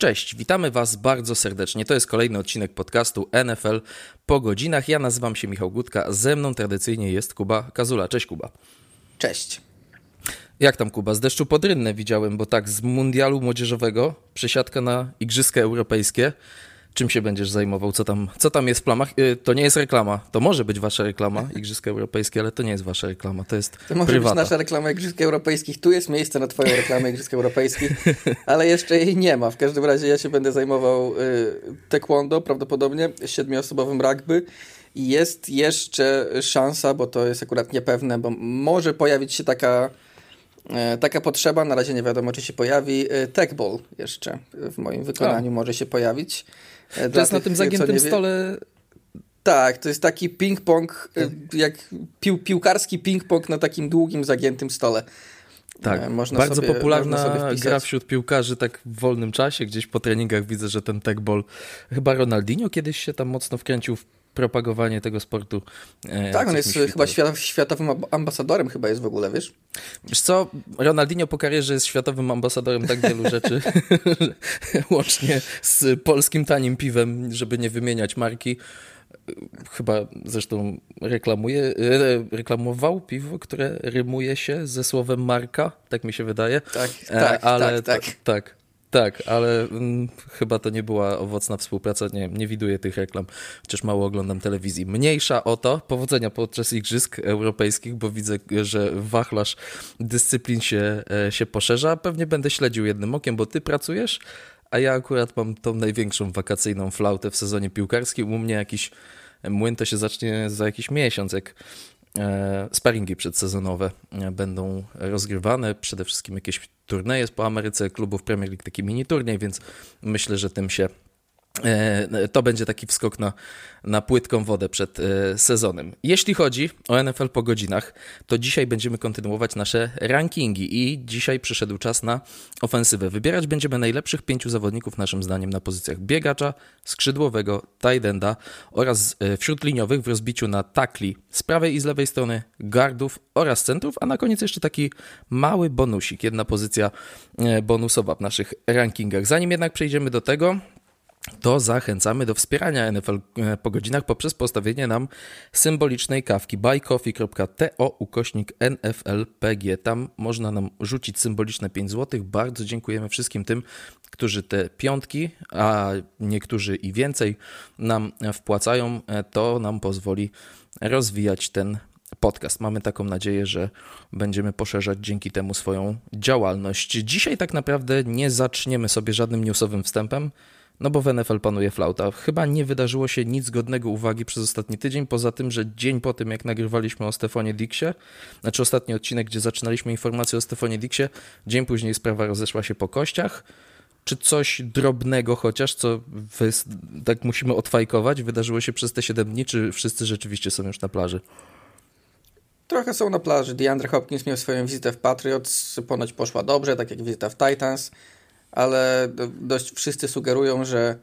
Cześć, witamy Was bardzo serdecznie. To jest kolejny odcinek podcastu NFL po godzinach. Ja nazywam się Michał Gutka, ze mną tradycyjnie jest Kuba Kazula. Cześć Kuba. Cześć. Jak tam Kuba? Z deszczu pod widziałem, bo tak z mundialu młodzieżowego przesiadka na Igrzyska Europejskie. Czym się będziesz zajmował? Co tam, co tam jest w plamach? Y, to nie jest reklama. To może być wasza reklama, Igrzyska Europejskie, ale to nie jest wasza reklama. To jest To może prywata. być nasza reklama Igrzysk Europejskich. Tu jest miejsce na twoją reklamę Igrzysk Europejskich, ale jeszcze jej nie ma. W każdym razie ja się będę zajmował y, taekwondo, prawdopodobnie siedmioosobowym rugby. I jest jeszcze szansa, bo to jest akurat niepewne, bo może pojawić się taka y, taka potrzeba, na razie nie wiadomo, czy się pojawi. y, Tech ball jeszcze w moim wykonaniu A. może się pojawić. Y, To jest na tym zagiętym wie- stole. tak, to jest taki ping-pong, y, jak pił, piłkarski ping-pong na takim długim, zagiętym stole. Tak, E, można bardzo sobie- popularna można sobie wpisać. gra wśród piłkarzy tak w wolnym czasie. Gdzieś po treningach widzę, że ten tech ball, chyba Ronaldinho kiedyś się tam mocno wkręcił w propagowanie tego sportu. E, Tak, on jest świtało. chyba świat, światowym ambasadorem, chyba jest w ogóle, wiesz? Wiesz co, Ronaldinho po karierze jest światowym ambasadorem tak wielu rzeczy, łącznie z polskim tanim piwem, żeby nie wymieniać marki. Chyba zresztą reklamuje, e, reklamował piwo, które rymuje się ze słowem marka, tak mi się wydaje. Tak, E, tak, ale tak, tak. tak. Tak, ale mm, chyba to nie była owocna współpraca. Nie, nie widuję tych reklam, chociaż mało oglądam telewizji. Mniejsza o to, powodzenia podczas Igrzysk Europejskich, bo widzę, że wachlarz dyscyplin się, e, się poszerza. Pewnie będę śledził jednym okiem, bo ty pracujesz, a ja akurat mam tą największą wakacyjną flautę w sezonie piłkarskim. U mnie jakiś młyn to się zacznie za jakiś miesiąc, jak e, sparingi przedsezonowe e, będą rozgrywane, przede wszystkim jakieś turnieje po Ameryce klubów Premier League, taki mini turniej, więc myślę, że tym się e, to będzie taki wskok na, na płytką wodę przed e, sezonem. Jeśli chodzi o NFL po godzinach, to dzisiaj będziemy kontynuować nasze rankingi i dzisiaj przyszedł czas na ofensywę. Wybierać będziemy najlepszych pięciu zawodników naszym zdaniem na pozycjach biegacza, skrzydłowego, tight enda oraz e, wśród liniowych w rozbiciu na takli z prawej i z lewej strony, gardów oraz centrów, a na koniec jeszcze taki mały bonusik, jedna pozycja e, bonusowa w naszych rankingach. Zanim jednak przejdziemy do tego, to zachęcamy do wspierania NFL e, po godzinach poprzez postawienie nam symbolicznej kawki buycoffee.to ukośnik NFLPG. Tam można nam rzucić symboliczne 5 zł. Bardzo dziękujemy wszystkim tym, którzy te piątki, a niektórzy i więcej nam wpłacają. E, To nam pozwoli rozwijać ten podcast. Mamy taką nadzieję, że będziemy poszerzać dzięki temu swoją działalność. Dzisiaj tak naprawdę nie zaczniemy sobie żadnym newsowym wstępem. No bo w NFL panuje flauta. Chyba nie wydarzyło się nic godnego uwagi przez ostatni tydzień, poza tym, że dzień po tym, jak nagrywaliśmy o Stefonie Dixie, znaczy ostatni odcinek, gdzie zaczynaliśmy informację o Stefonie Dixie, dzień później sprawa rozeszła się po kościach. Czy coś drobnego chociaż, co wy, tak musimy odfajkować, wydarzyło się przez te 7 dni, czy wszyscy rzeczywiście są już na plaży? Trochę są na plaży. DeAndre Hopkins miał swoją wizytę w Patriots, ponoć poszła dobrze, tak jak wizyta w Titans, ale do, dość wszyscy sugerują, że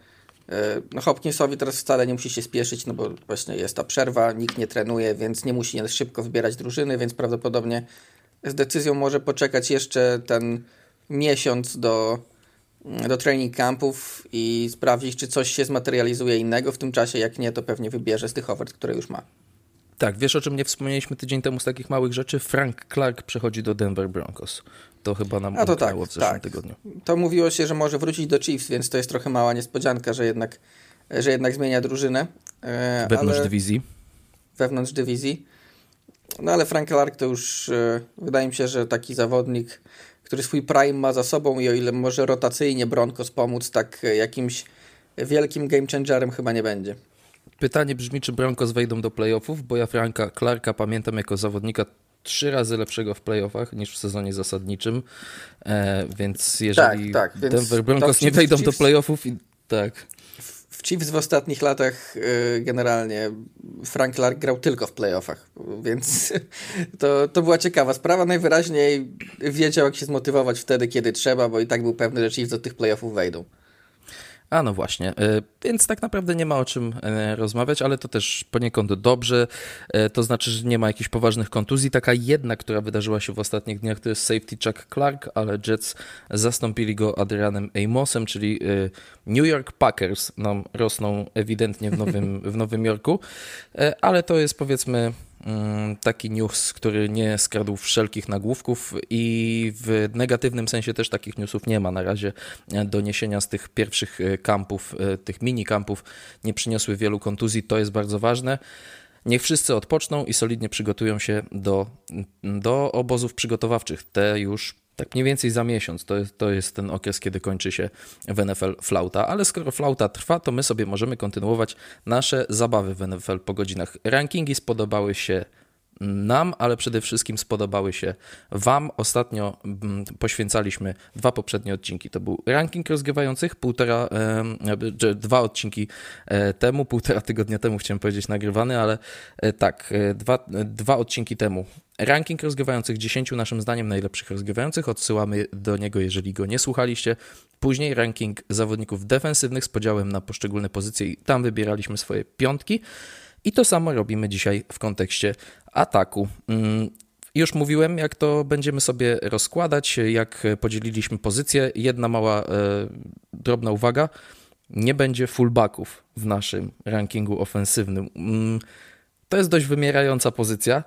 e, no Hopkinsowi teraz wcale nie musi się spieszyć, no bo właśnie jest ta przerwa, nikt nie trenuje, więc nie musi szybko wybierać drużyny, więc prawdopodobnie z decyzją może poczekać jeszcze ten miesiąc do, do training campów i sprawdzić, czy coś się zmaterializuje innego w tym czasie. Jak nie, to pewnie wybierze z tych ofert, które już ma. Tak, wiesz o czym nie wspomnieliśmy tydzień temu z takich małych rzeczy? Frank Clark przechodzi do Denver Broncos. To chyba nam A to tak, w zeszłym tak. tygodniu. To mówiło się, że może wrócić do Chiefs, więc to jest trochę mała niespodzianka, że jednak, że jednak zmienia drużynę. E, Wewnątrz ale dywizji. wewnątrz dywizji. No ale Frank Clark to już e, wydaje mi się, że taki zawodnik, który swój prime ma za sobą i o ile może rotacyjnie Broncos pomóc, tak jakimś wielkim game changerem chyba nie będzie. Pytanie brzmi, czy Broncos wejdą do playoffów, bo ja Franka Clarka pamiętam jako zawodnika trzy razy lepszego w playoffach niż w sezonie zasadniczym, e, więc jeżeli Tak, tak, Denver Broncos nie wejdą do playoffów i tak, W Chiefs w ostatnich latach y, generalnie Frank Clark grał tylko w playoffach, więc to, to była ciekawa sprawa. Najwyraźniej wiedział, jak się zmotywować wtedy, kiedy trzeba, bo i tak był pewny, że Chiefs do tych playoffów wejdą. A no właśnie, e, więc tak naprawdę nie ma o czym e, rozmawiać, ale to też poniekąd dobrze. E, to znaczy, że nie ma jakichś poważnych kontuzji. Taka jedna, która wydarzyła się w ostatnich dniach, to jest safety Chuck Clark, ale Jets zastąpili go Adrianem Amosem, czyli New York Packers nam rosną ewidentnie w Nowym, w Nowym Jorku, ale to jest powiedzmy taki news, który nie skradł wszelkich nagłówków i w negatywnym sensie też takich newsów nie ma. Na razie doniesienia z tych pierwszych e, kampów, e, tych mini kampów nie przyniosły wielu kontuzji, to jest bardzo ważne. Niech wszyscy odpoczną i solidnie przygotują się do, do obozów przygotowawczych. Te już tak mniej więcej za miesiąc. To jest, to jest ten okres, kiedy kończy się w NFL flauta. Ale skoro flauta trwa, to my sobie możemy kontynuować nasze zabawy w NFL po godzinach. Rankingi spodobały się nam, ale przede wszystkim spodobały się Wam. Ostatnio mm, poświęcaliśmy dwa poprzednie odcinki. To był ranking rozgrywających, półtora, e, dwa odcinki e, temu, półtora tygodnia temu chciałem powiedzieć nagrywany, ale e, tak, dwa, dwa odcinki temu. Ranking rozgrywających 10 naszym zdaniem najlepszych rozgrywających. Odsyłamy do niego, jeżeli go nie słuchaliście. Później ranking zawodników defensywnych z podziałem na poszczególne pozycje i tam wybieraliśmy swoje piątki. I to samo robimy dzisiaj w kontekście ataku. Mm, już mówiłem, jak to będziemy sobie rozkładać, jak podzieliliśmy pozycje. Jedna mała e, drobna uwaga. Nie będzie fullbacków w naszym rankingu ofensywnym. Mm, to jest dość wymierająca pozycja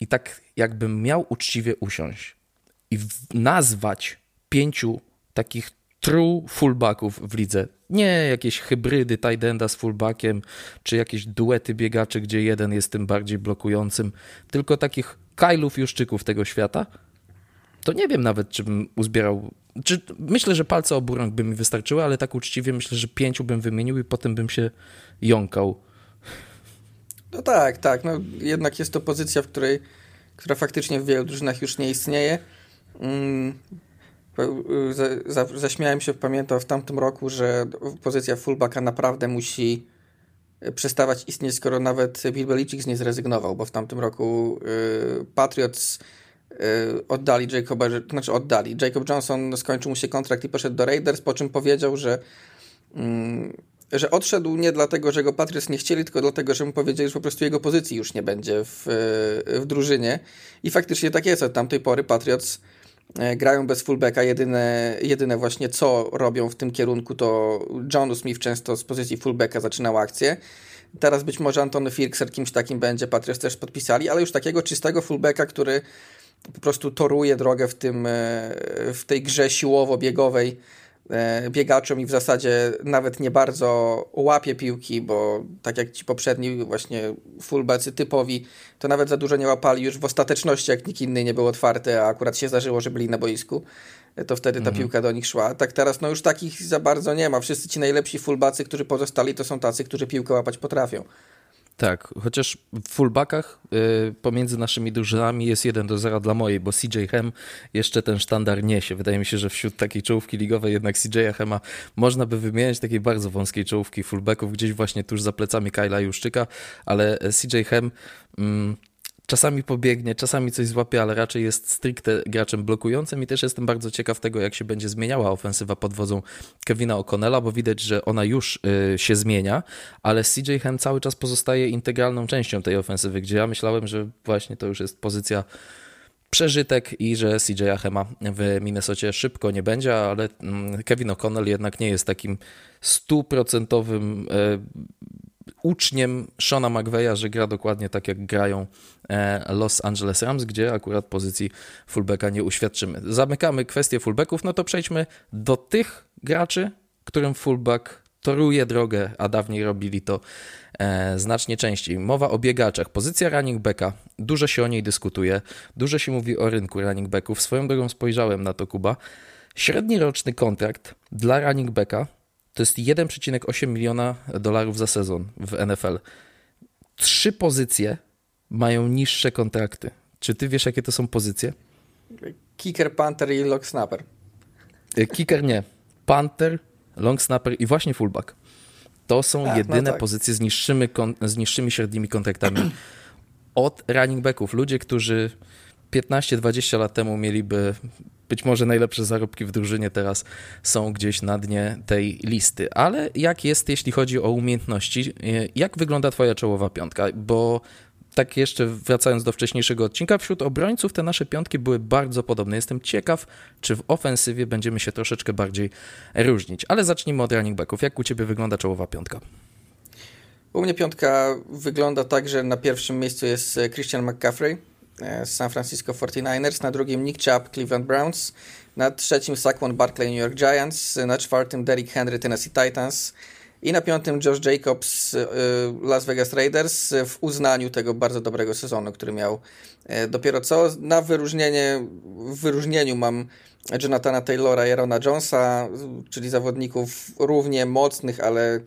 i tak jakbym miał uczciwie usiąść i nazwać pięciu takich true fullbacków w lidze. Nie jakieś hybrydy tight enda z fullbackiem, czy jakieś duety biegaczy, gdzie jeden jest tym bardziej blokującym, tylko takich Kajlów Juszczyków tego świata. To nie wiem nawet, czy bym uzbierał. Czy, myślę, że palce obu rąk by mi wystarczyły, ale tak uczciwie myślę, że pięciu bym wymienił i potem bym się jąkał. No tak, tak. No, jednak jest to pozycja, w której, która faktycznie w wielu drużynach już nie istnieje. Mm, zaśmiałem się, pamiętam w tamtym roku, że pozycja fullbacka naprawdę musi e, przestawać istnieć, skoro nawet Bill Belichick nie zrezygnował, bo w tamtym roku y, Patriots y, oddali Jacoba, znaczy oddali. Jacob Johnson skończył mu się kontrakt i poszedł do Raiders, po czym powiedział, że y, że odszedł nie dlatego, że go Patriots nie chcieli, tylko dlatego, że mu powiedzieli, że po prostu jego pozycji już nie będzie w, w drużynie. I faktycznie tak jest. Od tamtej pory Patriots grają bez fullbacka. Jedyne, jedyne właśnie co robią w tym kierunku to John Smith często z pozycji fullbacka zaczynał akcję. Teraz być może Antony Firkser kimś takim będzie, Patriots też podpisali, ale już takiego czystego fullbacka, który po prostu toruje drogę w, tym, e, w tej grze siłowo-biegowej E, biegaczom i w zasadzie nawet nie bardzo łapie piłki, bo tak jak ci poprzedni właśnie fullbaccy typowi, to nawet za dużo nie łapali już w ostateczności, jak nikt inny nie był otwarty, a akurat się zdarzyło, że byli na boisku, e, to wtedy ta mhm. piłka do nich szła. Tak teraz no już takich za bardzo nie ma. Wszyscy ci najlepsi fullbacy, którzy pozostali, to są tacy, którzy piłkę łapać potrafią. Tak, chociaż w fullbackach y, pomiędzy naszymi drużynami jest 1 do 0 dla mojej, bo CJ Hem jeszcze ten sztandar niesie. Wydaje mi się, że wśród takiej czołówki ligowej jednak CJ Hema można by wymieniać takiej bardzo wąskiej czołówki fullbacków gdzieś właśnie tuż za plecami Kyla Juszczyka, ale CJ Hem... Mm, czasami pobiegnie, czasami coś złapie, ale raczej jest stricte graczem blokującym i też jestem bardzo ciekaw tego, jak się będzie zmieniała ofensywa pod wodzą Kevina O'Connella, bo widać, że ona już y, się zmienia, ale CJ Hem cały czas pozostaje integralną częścią tej ofensywy, gdzie ja myślałem, że właśnie to już jest pozycja przeżytek i że CJ Hema w Minnesocie szybko nie będzie, ale mm, Kevin O'Connell jednak nie jest takim stuprocentowym y, uczniem Shona McVeya, że gra dokładnie tak, jak grają e, Los Angeles Rams, gdzie akurat pozycji fullbacka nie uświadczymy. Zamykamy kwestię fullbacków, no to przejdźmy do tych graczy, którym fullback toruje drogę, a dawniej robili to e, znacznie częściej. Mowa o biegaczach. Pozycja running backa, dużo się o niej dyskutuje, dużo się mówi o rynku running backów. Swoją drogą spojrzałem na to, Kuba. Średni roczny kontrakt dla running backa to jest 1,8 miliona dolarów za sezon w NFL. Trzy pozycje mają niższe kontrakty. Czy ty wiesz, jakie to są pozycje? Kicker, punter i long snapper. E, kicker nie. Punter, long snapper i właśnie fullback. To są no jedyne no tak. pozycje z niższymi, z niższymi średnimi kontraktami od running backów. Ludzie, którzy 15-20 lat temu mieliby być może najlepsze zarobki w drużynie, teraz są gdzieś na dnie tej listy. Ale jak jest, jeśli chodzi o umiejętności? Jak wygląda Twoja czołowa piątka? Bo tak jeszcze wracając do wcześniejszego odcinka, wśród obrońców te nasze piątki były bardzo podobne. Jestem ciekaw, czy w ofensywie będziemy się troszeczkę bardziej różnić. Ale zacznijmy od running backów. Jak u Ciebie wygląda czołowa piątka? U mnie piątka wygląda tak, że na pierwszym miejscu jest Christian McCaffrey e, San Francisco 49ers, na drugim Nick Chubb, Cleveland Browns, na trzecim Saquon Barkley, New York Giants, na czwartym Derrick Henry, Tennessee Titans, i na piątym Josh Jacobs, y, Las Vegas Raiders w uznaniu tego bardzo dobrego sezonu, który miał e, dopiero co. Na wyróżnienie, w wyróżnieniu mam Jonathana Taylora i Jonesa, czyli zawodników równie mocnych, ale e,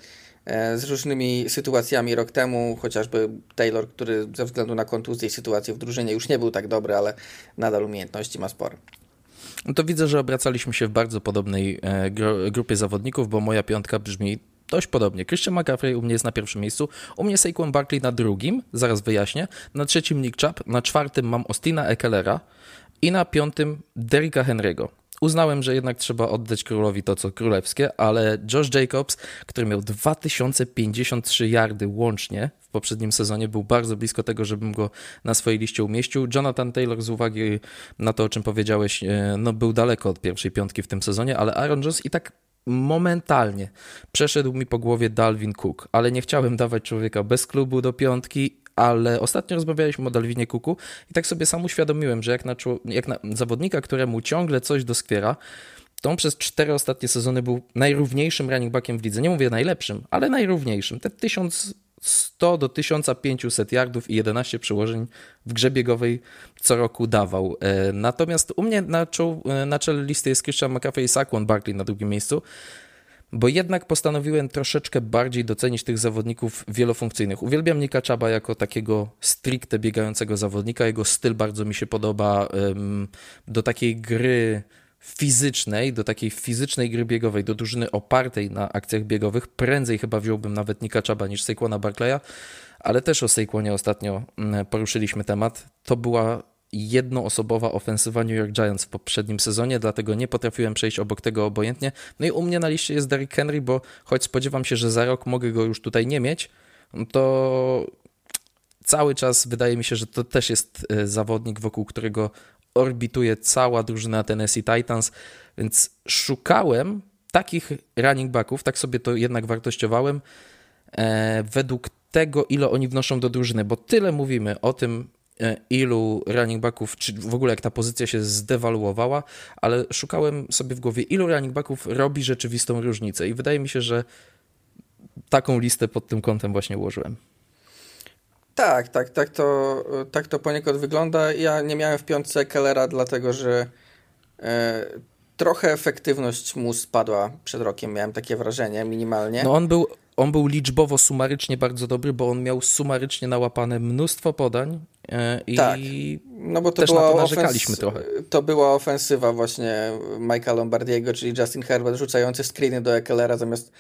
z różnymi sytuacjami rok temu, chociażby Taylor, który ze względu na kontuzję i sytuację w drużynie już nie był tak dobry, ale nadal umiejętności ma spore. No to widzę, że obracaliśmy się w bardzo podobnej e, grupie zawodników, bo moja piątka brzmi dość podobnie. Christian McCaffrey u mnie jest na pierwszym miejscu, u mnie Saquon Barkley na drugim, zaraz wyjaśnię, na trzecim Nick Chubb, na czwartym mam Ostina Ekelera i na piątym Derricka Henry'ego. Uznałem, że jednak trzeba oddać królowi to, co królewskie, ale Josh Jacobs, który miał 2053 yardy łącznie w poprzednim sezonie, był bardzo blisko tego, żebym go na swojej liście umieścił. Jonathan Taylor, z uwagi na to, o czym powiedziałeś, e, no, był daleko od pierwszej piątki w tym sezonie, ale Aaron Jones i tak momentalnie przeszedł mi po głowie Dalvin Cook, ale nie chciałem dawać człowieka bez klubu do piątki, ale ostatnio rozmawialiśmy o Dalvinie Cooku i tak sobie sam uświadomiłem, że jak na, jak na zawodnika, któremu ciągle coś doskwiera, to on przez cztery ostatnie sezony był najrówniejszym running backiem w lidze. Nie mówię najlepszym, ale najrówniejszym. Te tysiąc 100 do 1500 yardów i 11 przyłożeń w grze biegowej co roku dawał. E, natomiast u mnie na, e, na czele listy jest Christian McAfee i Saquon Barkley na drugim miejscu, bo jednak postanowiłem troszeczkę bardziej docenić tych zawodników wielofunkcyjnych. Uwielbiam Nika Chaba jako takiego stricte biegającego zawodnika. Jego styl bardzo mi się podoba do takiej gry fizycznej, do takiej fizycznej gry biegowej, do drużyny opartej na akcjach biegowych, prędzej chyba wziąłbym nawet Nika Chaba niż Saquona Barclaya, ale też o Saquonie ostatnio mm, poruszyliśmy temat. To była jednoosobowa ofensywa New York Giants w poprzednim sezonie, dlatego nie potrafiłem przejść obok tego obojętnie. No i u mnie na liście jest Derrick Henry, bo choć spodziewam się, że za rok mogę go już tutaj nie mieć, to cały czas wydaje mi się, że to też jest e, zawodnik, wokół którego orbituje cała drużyna Tennessee Titans, więc szukałem takich running backów, tak sobie to jednak wartościowałem, e, według tego, ile oni wnoszą do drużyny, bo tyle mówimy o tym, ilu running backów, czy w ogóle jak ta pozycja się zdewaluowała, ale szukałem sobie w głowie, ilu running backów robi rzeczywistą różnicę i wydaje mi się, że taką listę pod tym kątem właśnie ułożyłem. Tak, tak, tak to, tak to poniekąd wygląda. Ja nie miałem w piątce Kellera, dlatego że e, trochę efektywność mu spadła przed rokiem, miałem takie wrażenie, minimalnie. No on był, on był liczbowo, sumarycznie bardzo dobry, bo on miał sumarycznie nałapane mnóstwo podań e, i tak. no bo to też była na to narzekaliśmy ofens- trochę. To była ofensywa właśnie Mike'a Lombardiego, czyli Justin Herbert rzucający screeny do Ekelera zamiast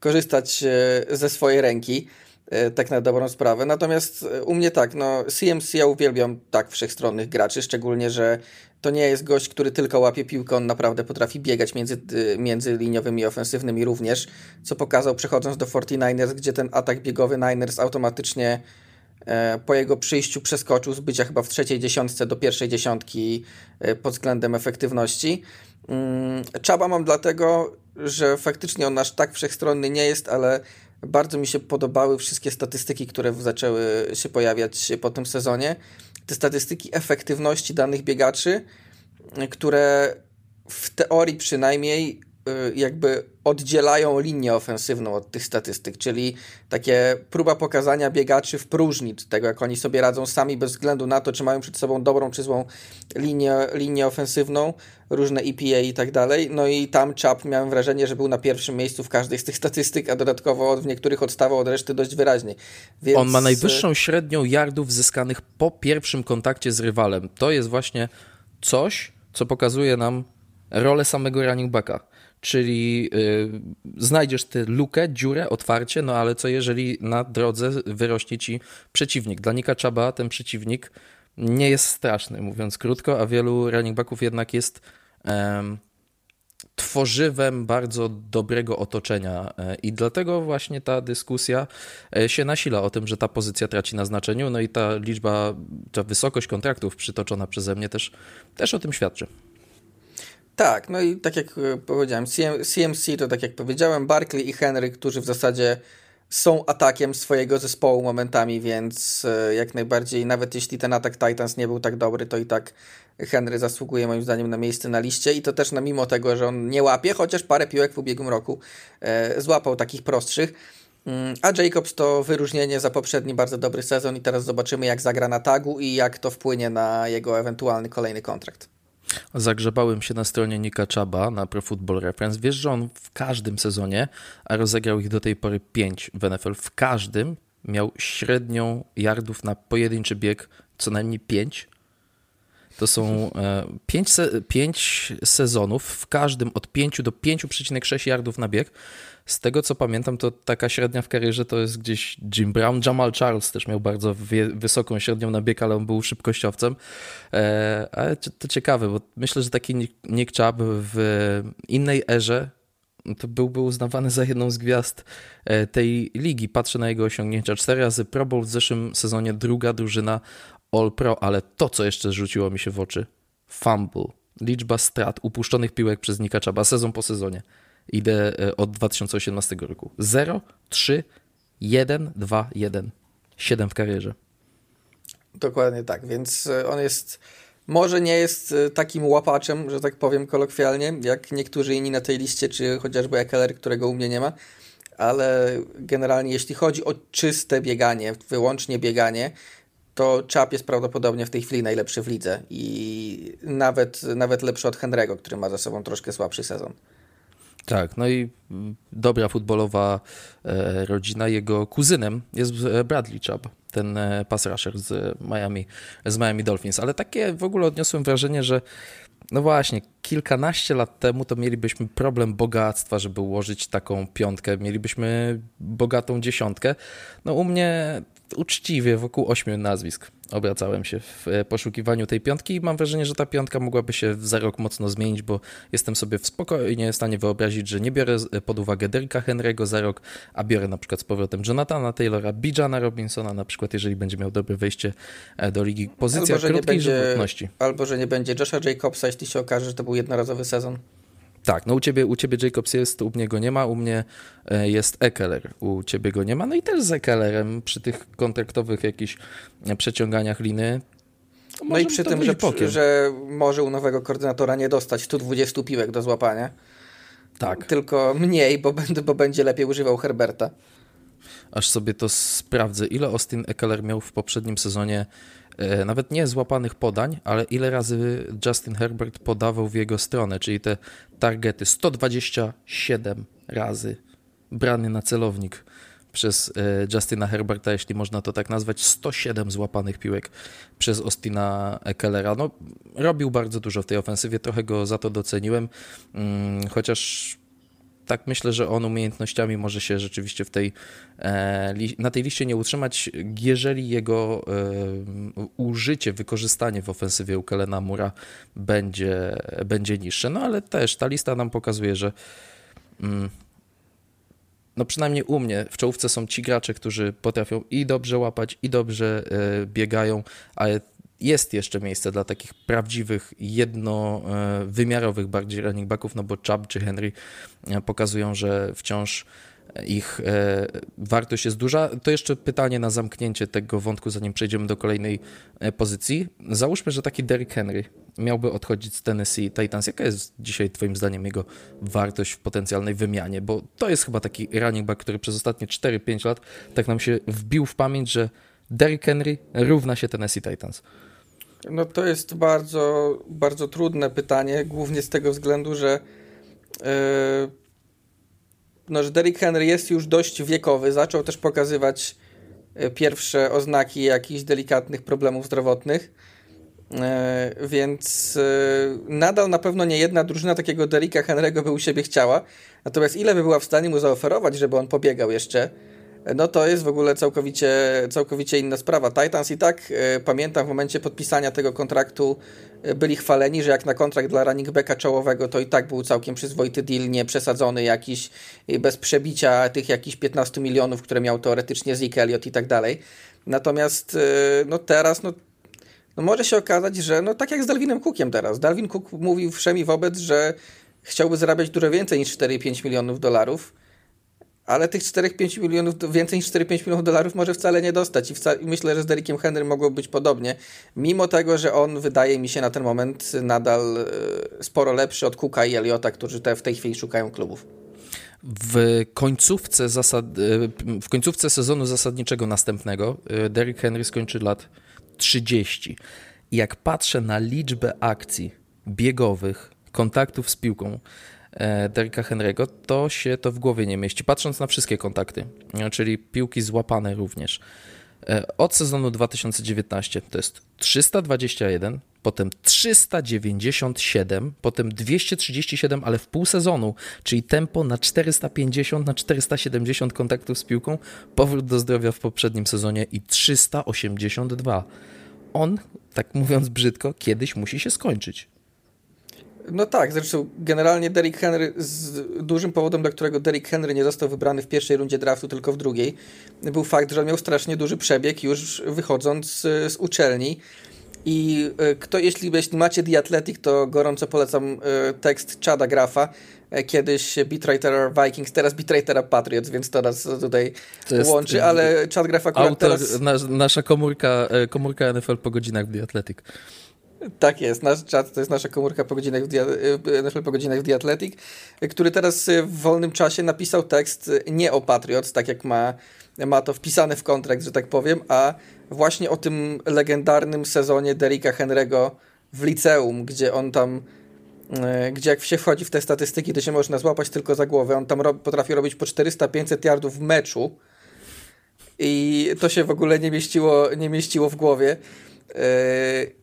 korzystać e, ze swojej ręki. E, tak na dobrą sprawę. Natomiast u mnie tak, no CMC ja uwielbiam tak wszechstronnych graczy, szczególnie, że to nie jest gość, który tylko łapie piłkę, on naprawdę potrafi biegać między, e, między liniowymi i ofensywnymi również, co pokazał przechodząc do 49ers, gdzie ten atak biegowy Niners automatycznie po jego przyjściu przeskoczył z bycia chyba w trzeciej dziesiątce do pierwszej dziesiątki pod względem efektywności. Mm, Czaba mam dlatego, że faktycznie on aż tak wszechstronny nie jest, ale bardzo mi się podobały wszystkie statystyki, które zaczęły się pojawiać po tym sezonie. Te statystyki efektywności danych biegaczy, które w teorii przynajmniej jakby oddzielają linię ofensywną od tych statystyk, czyli takie próba pokazania biegaczy w próżni, tego jak oni sobie radzą sami bez względu na to, czy mają przed sobą dobrą czy złą linię, linię ofensywną, różne EPA i tak dalej. No i tam Chap miałem wrażenie, że był na pierwszym miejscu w każdej z tych statystyk, a dodatkowo w niektórych odstawał od reszty dość wyraźnie. Więc... On ma najwyższą średnią yardów zyskanych po pierwszym kontakcie z rywalem. To jest właśnie coś, co pokazuje nam rolę samego running backa czyli y, znajdziesz tę lukę, dziurę, otwarcie, no ale co jeżeli na drodze wyrośnie ci przeciwnik? Dla Nika Czaba ten przeciwnik nie jest straszny, mówiąc krótko, a wielu running backów jednak jest um, tworzywem bardzo dobrego otoczenia e, i dlatego właśnie ta dyskusja e, się nasila o tym, że ta pozycja traci na znaczeniu, no i ta liczba, ta wysokość kontraktów przytoczona przeze mnie też, też o tym świadczy. Tak, no i tak jak e, powiedziałem, CMC to tak jak powiedziałem, Barkley i Henry, którzy w zasadzie są atakiem swojego zespołu momentami, więc jak najbardziej, nawet jeśli ten atak Titans nie był tak dobry, to i tak Henry zasługuje moim zdaniem na miejsce na liście i to też na mimo tego, że on nie łapie, chociaż parę piłek w ubiegłym roku e, złapał takich prostszych. Mm, a Jacobs to wyróżnienie za poprzedni bardzo dobry sezon i teraz zobaczymy jak zagra na tagu i jak to wpłynie na jego ewentualny kolejny kontrakt. Zagrzebałem się na stronie Nika Chaba na Pro Football Reference. Wiesz, że on w każdym sezonie, a rozegrał ich do tej pory 5 w NFL, w każdym miał średnią yardów na pojedynczy bieg co najmniej 5 to są e, pięć, se, sezonów, w każdym od 5 do 5,6 yardów na bieg. Z tego co pamiętam, to taka średnia w karierze to jest gdzieś Jim Brown. Jamal Charles też miał bardzo wysoką średnią na bieg, ale on był szybkościowcem. E, ale to ciekawe, bo myślę, że taki Nick Chubb w innej erze to byłby uznawany za jedną z gwiazd e, tej ligi. Patrzę na jego osiągnięcia. Cztery razy Pro Bowl w zeszłym sezonie, druga drużyna All Pro, ale to, co jeszcze rzuciło mi się w oczy, fumble, liczba strat, upuszczonych piłek przez Nika Czaba sezon po sezonie. Idę e, od 2018 roku. 0, 3, 1, 2, 1. 7 w karierze. Dokładnie tak, więc e, on jest, może nie jest e, takim łapaczem, że tak powiem kolokwialnie, jak niektórzy inni na tej liście, czy chociażby Ekeler, którego u mnie nie ma, ale generalnie jeśli chodzi o czyste bieganie, wyłącznie bieganie, to Chap jest prawdopodobnie w tej chwili najlepszy w lidze i nawet, nawet lepszy od Henry'ego, który ma za sobą troszkę słabszy sezon. Tak, no i dobra futbolowa e, rodzina. Jego kuzynem jest Bradley Chubb, ten e, pass rusher z Miami, z Miami Dolphins. Ale takie w ogóle odniosłem wrażenie, że no właśnie, kilkanaście lat temu to mielibyśmy problem bogactwa, żeby ułożyć taką piątkę. Mielibyśmy bogatą dziesiątkę. No u mnie uczciwie wokół ośmiu nazwisk obracałem się w e, poszukiwaniu tej piątki i mam wrażenie, że ta piątka mogłaby się za rok mocno zmienić, bo jestem sobie w spokojnie w stanie wyobrazić, że nie biorę pod uwagę Derricka Henry'ego za rok, a biorę na przykład z powrotem Jonathana Taylora, Bijana Robinsona na przykład, jeżeli będzie miał dobre wejście e, do ligi. Pozycja albo, krótkiej będzie, żywotności. Albo, że nie będzie Josha Jacobsa, jeśli się okaże, że to był jednorazowy sezon. Tak, no u ciebie, u ciebie Jacobs jest, u mnie go nie ma, u mnie e, jest Ekeler, u ciebie go nie ma. No i też z Ekelerem przy tych kontraktowych jakichś e, przeciąganiach liny. No i przy tym, że, że może u nowego koordynatora nie dostać 120 piłek do złapania. Tak. Tylko mniej, bo, bo będzie lepiej używał Herberta. Aż sobie to sprawdzę. Ile Austin Ekeler miał w poprzednim sezonie nawet nie złapanych podań, ale ile razy Justin Herbert podawał w jego stronę, czyli te targety 127 razy brany na celownik przez e, Justina Herberta, jeśli można to tak nazwać, 107 złapanych piłek przez Ostina Ekelera. No, robił bardzo dużo w tej ofensywie, trochę go za to doceniłem, mm, chociaż tak myślę, że on umiejętnościami może się rzeczywiście w tej, e, na tej liście nie utrzymać, jeżeli jego e, użycie, wykorzystanie w ofensywie u Kelena Mura będzie, będzie niższe. No ale też ta lista nam pokazuje, że mm, no przynajmniej u mnie w czołówce są ci gracze, którzy potrafią i dobrze łapać, i dobrze e, biegają, ale jest jeszcze miejsce dla takich prawdziwych, jednowymiarowych bardziej running backów, no bo Chubb czy Henry e, pokazują, że wciąż ich e, wartość jest duża. To jeszcze pytanie na zamknięcie tego wątku, zanim przejdziemy do kolejnej e, pozycji. Załóżmy, że taki Derrick Henry miałby odchodzić z Tennessee Titans. Jaka jest dzisiaj Twoim zdaniem jego wartość w potencjalnej wymianie? Bo to jest chyba taki running back, który przez ostatnie 4-5 lat tak nam się wbił w pamięć, że Derrick Henry równa się Tennessee Titans. No to jest bardzo, bardzo trudne pytanie, głównie z tego względu, że yy, no, że Derrick Henry jest już dość wiekowy, zaczął też pokazywać e, pierwsze oznaki jakichś delikatnych problemów zdrowotnych, yy, więc yy, nadal na pewno nie jedna drużyna takiego Derricka Henry'ego by u siebie chciała, natomiast ile by była w stanie mu zaoferować, żeby on pobiegał jeszcze no to jest w ogóle całkowicie, całkowicie inna sprawa. Titans i tak e, pamiętam w momencie podpisania tego kontraktu e, byli chwaleni, że jak na kontrakt dla running backa czołowego to i tak był całkiem przyzwoity deal, nie przesadzony jakiś bez przebicia tych jakichś 15 milionów, które miał teoretycznie Zeke Elliott i tak dalej. Natomiast no teraz no, no może się okazać, że no tak jak z Dalvinem Cookiem teraz. Dalvin Cook mówił wszemi wobec, że chciałby zarabiać dużo więcej niż 4-5 milionów dolarów ale tych 4-5 milionów, więcej niż 4-5 milionów dolarów może wcale nie dostać i, wca- myślę, że z Derrickiem Henry mogło być podobnie, mimo tego, że on wydaje mi się na ten moment nadal e, sporo lepszy od Cooka i Eliota, którzy te, w tej chwili szukają klubów. W końcówce, zasad, e, w końcówce sezonu zasadniczego następnego e, Derrick Henry skończy lat 30. I jak patrzę na liczbę akcji biegowych, kontaktów z piłką, Derricka Henry'ego, to się to w głowie nie mieści, patrząc na wszystkie kontakty, e, czyli piłki złapane również. E, od sezonu 2019 to jest 321, potem 397, potem 237, ale w pół sezonu, czyli tempo na 450, na 470 kontaktów z piłką, powrót do zdrowia w poprzednim sezonie i 382. On, tak mówiąc brzydko, kiedyś musi się skończyć. No tak, zresztą generalnie Derrick Henry, z dużym powodem, dla którego Derrick Henry nie został wybrany w pierwszej rundzie draftu, tylko w drugiej, był fakt, że on miał strasznie duży przebieg już wychodząc z, z uczelni. I e, kto, jeśli, jeśli macie The Athletic, to gorąco polecam e, tekst Chada Grafa, e, kiedyś beatwriter Vikings, teraz beatwriter Patriots, więc to nas tutaj to łączy, ale Chad Graf akurat autor, teraz... nasza komórka, komórka NFL po godzinach w The Athletic. Tak jest, nasz czat to jest nasza komórka po godzinach w, y, po godzinach w The Athletic, który teraz y, w wolnym czasie napisał tekst nie o Patriots, tak jak ma, ma to wpisane w kontrakt, że tak powiem, a właśnie o tym legendarnym sezonie Derricka Henry'ego w liceum, gdzie on tam gdzie jak się wchodzi w te statystyki, to się można złapać tylko za głowę. On tam potrafi robić po 400-500 yardów w meczu i to się w ogóle nie mieściło, nie mieściło w głowie.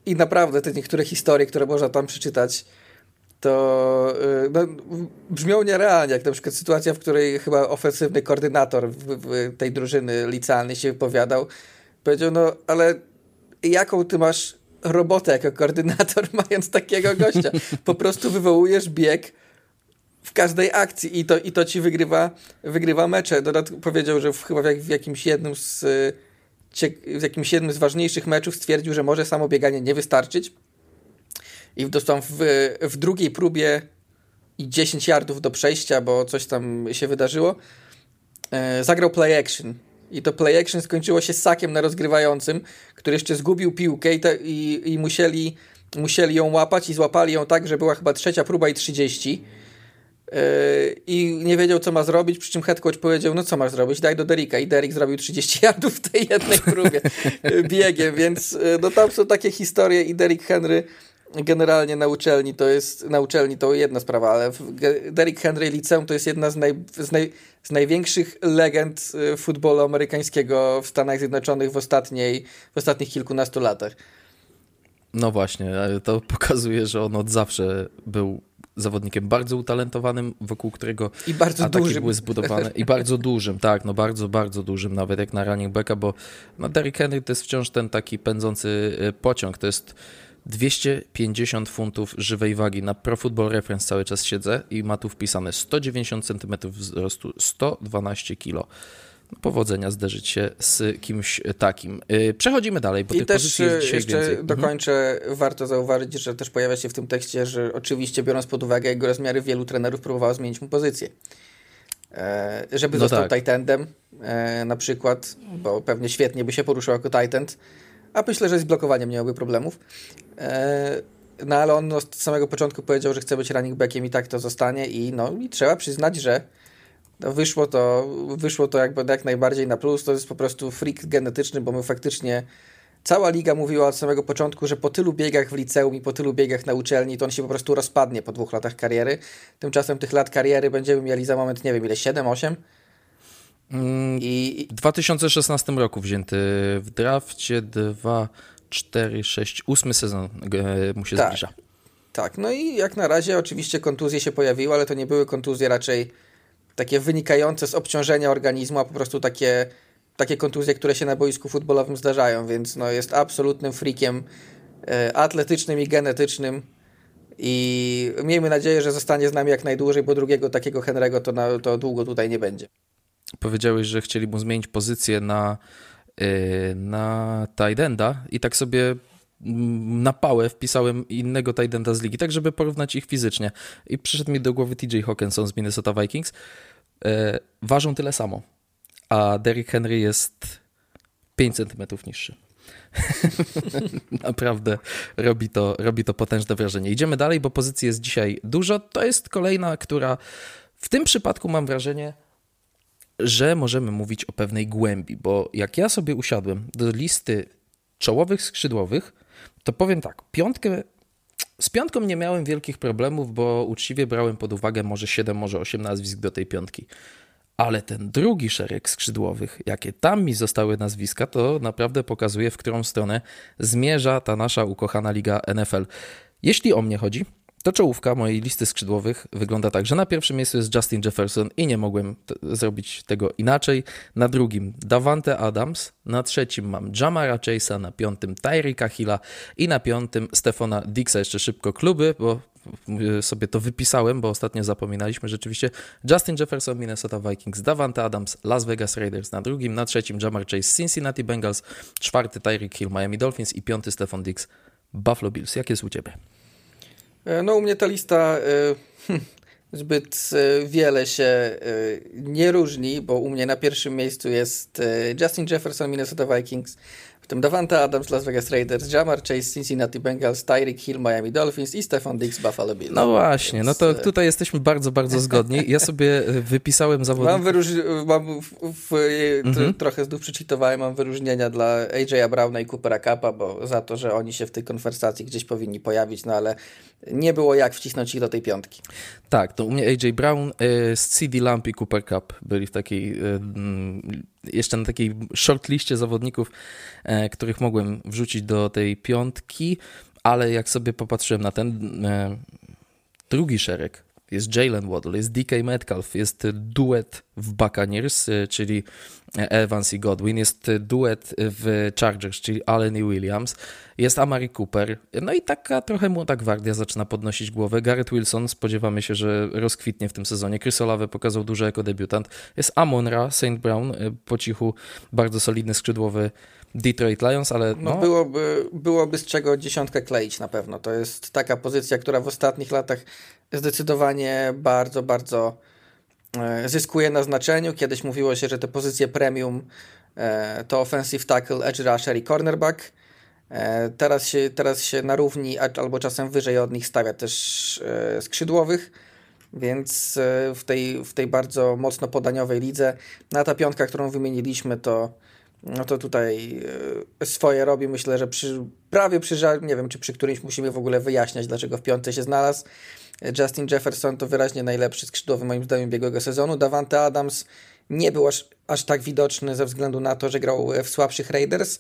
I naprawdę te niektóre historie, które można tam przeczytać, to y, no, brzmią nierealnie, jak na przykład sytuacja, w której chyba ofensywny koordynator w, w tej drużyny licealnej się wypowiadał, powiedział, no ale jaką ty masz robotę jako koordynator, mając takiego gościa? Po prostu wywołujesz bieg w każdej akcji i to, i to ci wygrywa, wygrywa mecze. Dodat powiedział, że w, chyba w, w jakimś jednym z w jakimś jednym z ważniejszych meczów stwierdził, że może samo bieganie nie wystarczyć. I dostał w, w drugiej próbie i 10 yardów do przejścia, bo coś tam się wydarzyło. E, zagrał play action. I to play action skończyło się sakiem na rozgrywającym, który jeszcze zgubił piłkę i, te, i, i musieli, musieli ją łapać i złapali ją tak, że była chyba trzecia próba i 30 i nie wiedział, co ma zrobić, przy czym head coach powiedział, no co masz zrobić, daj do Derricka i Derrick zrobił 30 yardów w tej jednej próbie biegiem, więc e, no tam są takie historie i Derrick Henry generalnie na uczelni to jest, na uczelni to jedna sprawa, ale Derrick Henry liceum to jest jedna z, naj, z, naj, z największych legend futbolu amerykańskiego w Stanach Zjednoczonych w, ostatniej, w ostatnich kilkunastu latach. No właśnie, to pokazuje, że on od zawsze był zawodnikiem bardzo utalentowanym, wokół którego I bardzo ataki dużym. były zbudowane. I bardzo dużym, tak, no bardzo, bardzo dużym, nawet jak na running backa, bo no Derrick Henry to jest wciąż ten taki pędzący y, pociąg. To jest 250 funtów żywej wagi. Na Pro Football Reference cały czas siedzę i ma tu wpisane 190 cm wzrostu, 112 kg powodzenia zderzyć się z kimś takim. Y, przechodzimy dalej, bo I tych też dzisiaj jeszcze więcej. Mhm. dokończę, mhm. warto zauważyć, że też pojawia się w tym tekście, że oczywiście biorąc pod uwagę jego rozmiary, wielu trenerów próbowało zmienić mu pozycję. E, żeby no został tak. tight endem e, na przykład, bo pewnie świetnie by się poruszał jako tight end, a myślę, że z blokowaniem nie miałby problemów. E, no ale on od samego początku powiedział, że chce być running backiem i tak to zostanie i no i trzeba przyznać, że no wyszło to, wyszło to jakby jak najbardziej na plus. To jest po prostu freak genetyczny, bo my faktycznie cała liga mówiła od samego początku, że po tylu biegach w liceum i po tylu biegach na uczelni, to on się po prostu rozpadnie po dwóch latach kariery. Tymczasem tych lat kariery będziemy mieli za moment, nie wiem ile, 7, 8? Mm, I... W 2016 roku wzięty w drafcie 2, 4, 6, 8 sezon e, mu się tak, zbliża. Tak, no i jak na razie oczywiście kontuzje się pojawiły, ale to nie były kontuzje raczej takie wynikające z obciążenia organizmu, a po prostu takie, takie kontuzje, które się na boisku futbolowym zdarzają, więc no, jest absolutnym freakiem e, atletycznym i genetycznym i miejmy nadzieję, że zostanie z nami jak najdłużej, bo drugiego takiego Henry'ego to, na, to długo tutaj nie będzie. Powiedziałeś, że chcieli mu zmienić pozycję na, yy, na Tidenda i tak sobie mm, na pałę wpisałem innego Tidenda z ligi, tak żeby porównać ich fizycznie. I przyszedł mi do głowy TJ Hawkinson z Minnesota Vikings. Yy, ważą tyle samo, a Derrick Henry jest 5 cm niższy. Naprawdę robi to, robi to potężne wrażenie. Idziemy dalej, bo pozycji jest dzisiaj dużo. To jest kolejna, która w tym przypadku mam wrażenie, że możemy mówić o pewnej głębi, bo jak ja sobie usiadłem do listy czołowych skrzydłowych, to powiem tak, piątkę z piątką nie miałem wielkich problemów, bo uczciwie brałem pod uwagę może 7, może 8 nazwisk do tej piątki. Ale ten drugi szereg skrzydłowych, jakie tam mi zostały nazwiska, to naprawdę pokazuje, w którą stronę zmierza ta nasza ukochana liga NFL. Jeśli o mnie chodzi, to czołówka mojej listy skrzydłowych wygląda tak, że na pierwszym miejscu jest Justin Jefferson i nie mogłem zrobić tego inaczej. Na drugim Davante Adams, na trzecim mam Jamara Chase'a, na piątym Tyreeka Hilla i na piątym Stefana Dixa. Jeszcze szybko kluby, bo sobie to wypisałem, bo ostatnio zapominaliśmy rzeczywiście. Justin Jefferson, Minnesota Vikings, Davante Adams, Las Vegas Raiders na drugim, na trzecim Jamar Chase, Cincinnati Bengals, czwarty Tyreek Hill, Miami Dolphins i piąty Stefan Dix, Buffalo Bills. Jak jest u Ciebie? E, no u mnie ta lista y, zbyt y, wiele się nie różni, bo u mnie na pierwszym miejscu jest Justin Jefferson, Minnesota Vikings, tym Davante Adams, Las Vegas Raiders, Jamar Chase, Cincinnati Bengals, Tyreek Hill, Miami Dolphins i Stefan Diggs, Buffalo Bills. No właśnie, Więc... no to tutaj jesteśmy bardzo, bardzo zgodni. Ja sobie wypisałem zawodników. Mam, mam w, w, mhm. trochę znów przeczytowałem, mam wyróżnienia dla AJ'a Browna i Coopera Kappa, bo za to, że oni się w tej konwersacji gdzieś powinni pojawić, no ale nie było jak wcisnąć ich do tej piątki. Tak, to u mnie AJ Brown z CD Lamp i Cooper Cup byli w takiej jeszcze na takiej shortliście zawodników, e, których mogłem wrzucić do tej piątki, ale jak sobie popatrzyłem na ten e, drugi szereg, jest Jalen Waddle, jest DK Metcalf, jest duet w Buccaneers, e, czyli Evans i Godwin, jest duet w Chargers, czyli Allen i Williams, jest Amari Cooper, no i taka trochę młoda gwardia zaczyna podnosić głowę. Garrett Wilson, spodziewamy się, że rozkwitnie w tym sezonie. Chris Olave pokazał dużo jako debiutant. Jest Amonra, St. Brown, e, po cichu bardzo solidny skrzydłowy Detroit Lions, ale no... no... byłoby, byłoby z czego dziesiątkę kleić na pewno. To jest taka pozycja, która w ostatnich latach zdecydowanie bardzo, bardzo e, zyskuje na znaczeniu. Kiedyś mówiło się, że te pozycje premium e, to offensive tackle, edge rusher i cornerback. E, teraz się, teraz się na równi albo czasem wyżej od nich stawia też skrzydłowych, więc w tej, w tej bardzo mocno podaniowej lidze na ta piątka, którą wymieniliśmy, to no to tutaj swoje robi. Myślę, że przy, prawie przy, nie wiem, czy przy którymś musimy w ogóle wyjaśniać, dlaczego w piątce się znalazł. Justin Jefferson to wyraźnie najlepszy skrzydłowy moim zdaniem biegłego sezonu. Davante Adams nie był aż, aż tak widoczny ze względu na to, że grał w słabszych Raiders.